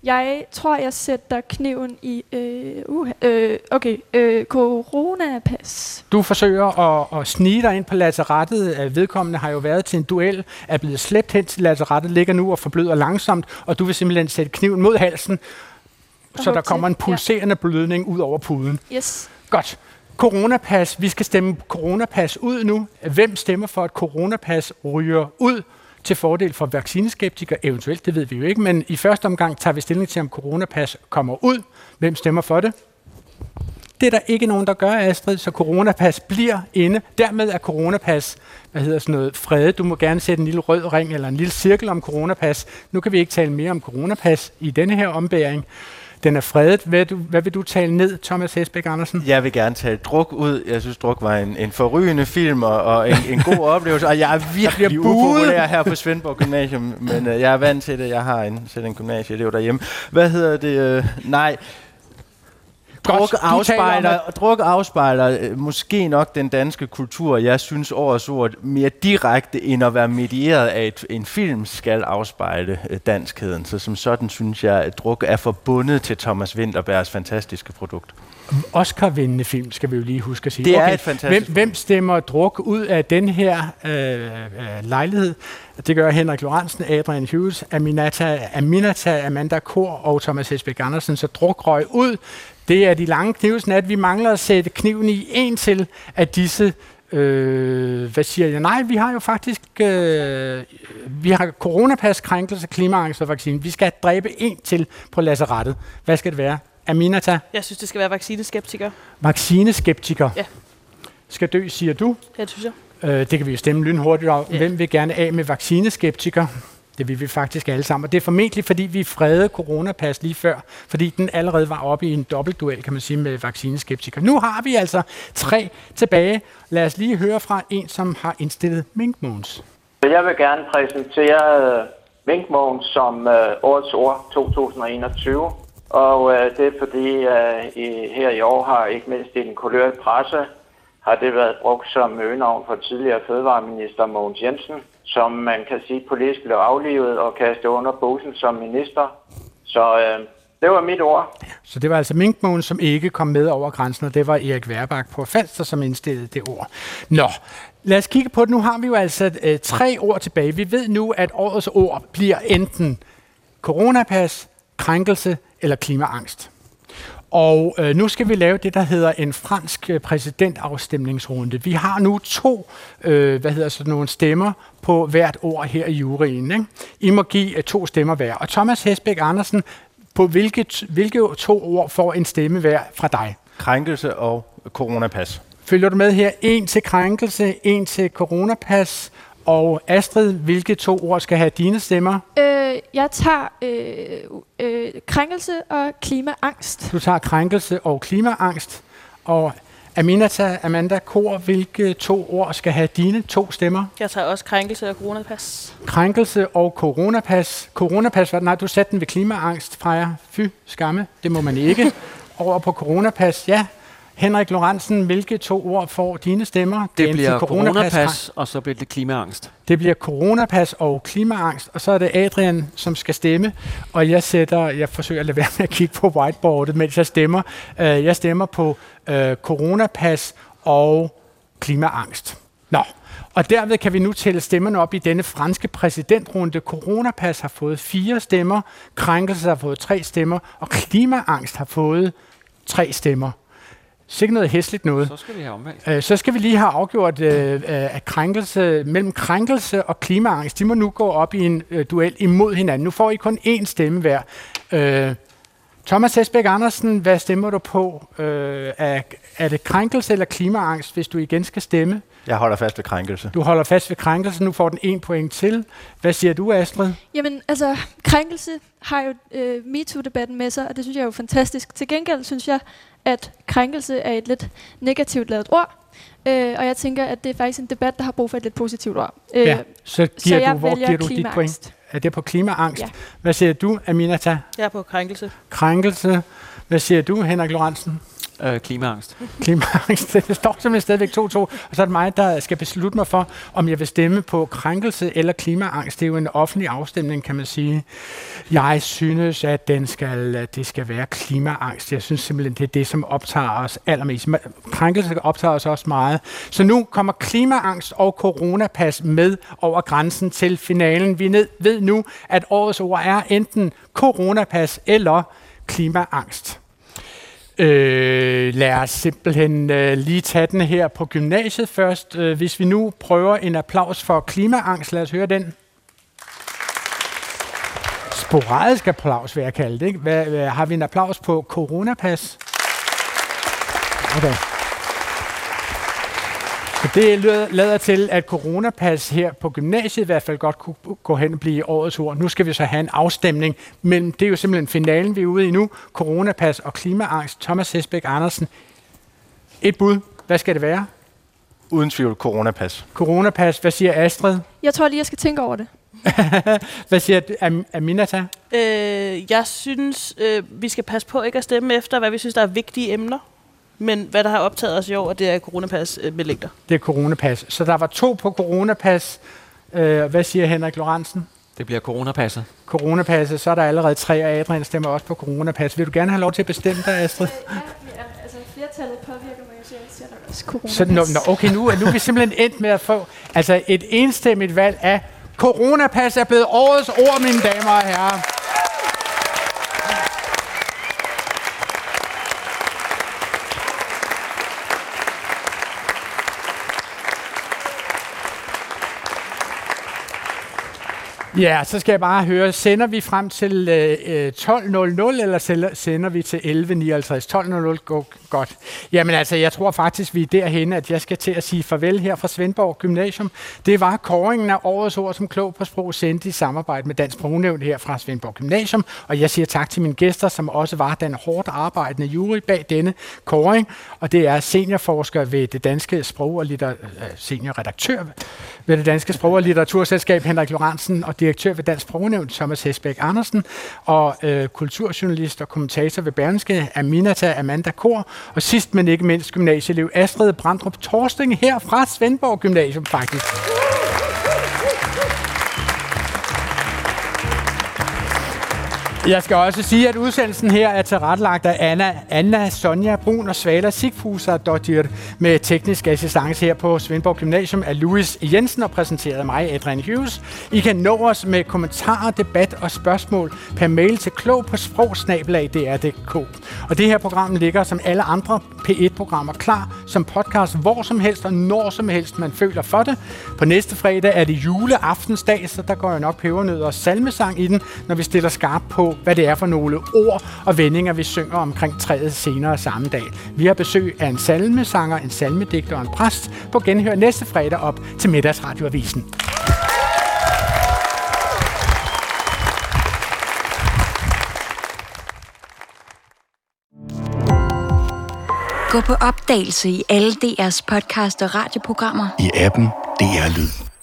Jeg tror, jeg sætter kniven i... Øh, uh, øh, okay, øh, coronapas. Du forsøger at, at snige dig ind på lazarettet. Øh, Vedkommende har jo været til en duel, er blevet slæbt hen til lazarettet, ligger nu og forbløder langsomt, og du vil simpelthen sætte kniven mod halsen, så der kommer en til, ja. pulserende blødning ud over puden. Yes. Godt. Coronapas. Vi skal stemme coronapas ud nu. Hvem stemmer for, at coronapas ryger ud til fordel for vaccineskeptikere? Eventuelt, det ved vi jo ikke, men i første omgang tager vi stilling til, om coronapas kommer ud. Hvem stemmer for det? Det er der ikke nogen, der gør, Astrid, så coronapas bliver inde. Dermed er coronapas, hvad hedder sådan noget, fredet. Du må gerne sætte en lille rød ring eller en lille cirkel om coronapas. Nu kan vi ikke tale mere om coronapas i denne her ombæring. Den er fredet. Hvad, du, hvad vil du tale ned, Thomas Hesbæk Andersen? Jeg vil gerne tale Druk ud. Jeg synes, Druk var en, en forrygende film og, og en, en god oplevelse. Og jeg er virkelig upopulær her på Svendborg Gymnasium, men uh, jeg er vant til det. Jeg har en, selv en gymnasieelev derhjemme. Hvad hedder det? Uh, nej, druk afspejler, druk afspejler øh, måske nok den danske kultur. Jeg synes årets ord mere direkte end at være medieret af et, en film skal afspejle øh, danskheden. Så som sådan synes jeg, at druk er forbundet til Thomas Winterbergs fantastiske produkt. Oscar-vindende film, skal vi jo lige huske at sige. Det er et fantastisk hvem, hvem stemmer druk ud af den her øh, øh, lejlighed? Det gør Henrik Lorentzen, Adrian Hughes, Aminata, Aminata Amanda Kor og Thomas Hesbæk Andersen. Så druk røg ud. Det er de lange knivsnat. Vi mangler at sætte kniven i en til af disse Øh, hvad siger jeg? Nej, vi har jo faktisk øh, vi har coronapas, krænkelse, klimaangst og vaccine. Vi skal dræbe en til på lasserettet. Hvad skal det være? Aminata? Jeg synes, det skal være vaccineskeptiker. Vaccineskeptiker? Ja. Skal dø, siger du? Ja, det synes jeg. Øh, det kan vi jo stemme lynhurtigt om. Ja. Hvem vil gerne af med vaccineskeptiker? Det vil vi faktisk alle sammen. Og det er formentlig, fordi vi fredede coronapas lige før, fordi den allerede var oppe i en dobbeltduel, kan man sige, med vaccineskeptikere. Nu har vi altså tre tilbage. Lad os lige høre fra en, som har indstillet Minkmons. Jeg vil gerne præsentere øh, Minkmoons som øh, årets ord 2021. Og øh, det er fordi, i, her i år har ikke mindst i den kulørte presse, har det været brugt som øgenavn for tidligere fødevareminister Mogens Jensen, som man kan sige politisk blev aflivet og kastet under bussen som minister. Så øh, det var mit ord. Så det var altså Minkmogen, som ikke kom med over grænsen, og det var Erik Værbak på Falster, som indstillede det ord. Nå, lad os kigge på det. Nu har vi jo altså øh, tre ord tilbage. Vi ved nu, at årets ord bliver enten coronapas, krænkelse eller klimaangst. Og øh, nu skal vi lave det, der hedder en fransk øh, præsidentafstemningsrunde. Vi har nu to, øh, hvad hedder sådan nogle stemmer på hvert ord her i juryen. Ikke? I må give øh, to stemmer hver. Og Thomas Hesbæk Andersen, på hvilke, hvilke to ord får en stemme hver fra dig? Krænkelse og coronapas. Følger du med her? En til krænkelse, en til coronapas. Og Astrid, hvilke to ord skal have dine stemmer? Øh, jeg tager øh, øh, krænkelse og klimaangst. Du tager krænkelse og klimaangst. Og Aminata, Amanda Kor, hvilke to ord skal have dine to stemmer? Jeg tager også krænkelse og coronapas. Krænkelse og coronapas. Coronapas, var- nej, du satte den ved klimaangst, Freja. Fy, skamme, det må man ikke. Over på coronapas, ja. Henrik Lorentzen, hvilke to ord får dine stemmer? er Det enten bliver coronapas, coronapas, og så bliver det klimaangst. Det bliver coronapas og klimaangst, og så er det Adrian, som skal stemme. Og jeg sætter, jeg forsøger at lade være med at kigge på whiteboardet, mens jeg stemmer. Øh, Jeg stemmer på øh, coronapas og klimaangst. Nå, og derved kan vi nu tælle stemmerne op i denne franske præsidentrunde. Coronapas har fået fire stemmer, krænkelse har fået tre stemmer, og klimaangst har fået tre stemmer. Sikke noget hæsligt noget. Så skal vi have omvalgt. Øh, Så skal vi lige have afgjort, øh, øh, at krænkelse, mellem krænkelse og klimaangst, de må nu gå op i en øh, duel imod hinanden. Nu får I kun én stemme hver. Øh, Thomas Hesbæk Andersen, hvad stemmer du på? Øh, er, er det krænkelse eller klimaangst, hvis du igen skal stemme? Jeg holder fast ved krænkelse. Du holder fast ved krænkelse, nu får den en point til. Hvad siger du, Astrid? Jamen, altså, krænkelse har jo øh, MeToo-debatten med sig, og det synes jeg er jo fantastisk. Til gengæld synes jeg, at krænkelse er et lidt negativt lavet ord, øh, og jeg tænker, at det er faktisk en debat, der har brug for et lidt positivt ord. Øh, ja, så giver jeg du, hvor giver du dit point? Er det på klimaangst? Ja. Hvad siger du, Aminata? Jeg er på krænkelse. Krænkelse. Hvad siger du, Henrik Lorentzen? Øh, klimaangst. Klimaangst. Det står simpelthen stadigvæk 2-2, og så er det mig, der skal beslutte mig for, om jeg vil stemme på krænkelse eller klimaangst. Det er jo en offentlig afstemning, kan man sige. Jeg synes, at den skal, det skal være klimaangst. Jeg synes simpelthen, det er det, som optager os allermest. Krænkelse optager os også meget. Så nu kommer klimaangst og coronapas med over grænsen til finalen. Vi ned, ved nu, at årets ord er enten coronapas eller klimaangst. Øh, lad os simpelthen øh, lige tage den her på gymnasiet først. Øh, hvis vi nu prøver en applaus for klimaangst, lad os høre den. Sporadisk applaus, vil jeg kalde det. Ikke? Hvad, hvad, har vi en applaus på coronapas? Okay. Det lader til, at coronapas her på gymnasiet i hvert fald godt kunne gå hen og blive årets ord. Nu skal vi så have en afstemning, men det er jo simpelthen finalen, vi er ude i nu. Coronapas og klimaangst. Thomas Hesbæk Andersen. Et bud. Hvad skal det være? Uden tvivl coronapas. Coronapas. Hvad siger Astrid? Jeg tror lige, jeg skal tænke over det. Hvad siger Am- Aminata? Øh, jeg synes, øh, vi skal passe på ikke at stemme efter, hvad vi synes, der er vigtige emner. Men hvad der har optaget os i år, det er coronapas øh, med længder. Det er coronapas. Så der var to på coronapas. Øh, hvad siger Henrik Lorentzen? Det bliver coronapasset. Coronapasset, så er der allerede tre, og Adrian stemmer også på coronapas. Vil du gerne have lov til at bestemme dig, Astrid? Ja, ja altså flertallet påvirker mig, så jeg siger nok også coronapas. Så, nå, nå, okay, nu, nu er vi simpelthen endt med at få altså et enstemmigt valg af coronapas er blevet årets ord, mine damer og herrer. Ja, så skal jeg bare høre, sender vi frem til øh, øh 12.00, eller sender vi til 11.59? 12.00 går godt. Jamen altså, jeg tror faktisk, vi er derhen, at jeg skal til at sige farvel her fra Svendborg Gymnasium. Det var kåringen af årets ord, som Klog på Sprog sendte i samarbejde med Dansk Sprognævn her fra Svendborg Gymnasium. Og jeg siger tak til mine gæster, som også var den hårdt arbejdende jury bag denne kåring. Og det er seniorforsker ved det danske sprog- og litter- øh, seniorredaktør ved det danske sprog- og litteraturselskab Henrik Lorentzen og direktør ved Dansk Sprognævn Thomas Hesbæk Andersen og øh, kulturjournalist og kommentator ved Berlingske Aminata Amanda Kor og sidst men ikke mindst gymnasieelev Astrid Brandrup Torsting her fra Svendborg Gymnasium faktisk. Jeg skal også sige, at udsendelsen her er tilrettelagt af Anna, Anna Sonja Brun og Svala Sigfuser Dottir med teknisk assistance her på Svendborg Gymnasium af Louis Jensen og præsenteret af mig, Adrian Hughes. I kan nå os med kommentarer, debat og spørgsmål per mail til klog på sprogsnabelag.dr.dk. Og det her program ligger som alle andre P1-programmer klar som podcast hvor som helst og når som helst man føler for det. På næste fredag er det juleaftensdag, så der går jo nok pebernød og salmesang i den, når vi stiller skarp på, hvad det er for nogle ord og vendinger, vi synger omkring træet senere samme dag. Vi har besøg af en salmesanger, en salmedigter og en præst på genhør næste fredag op til Middagsradioavisen. Gå på opdagelse i alle DR's podcast og radioprogrammer. I appen DR Lyd.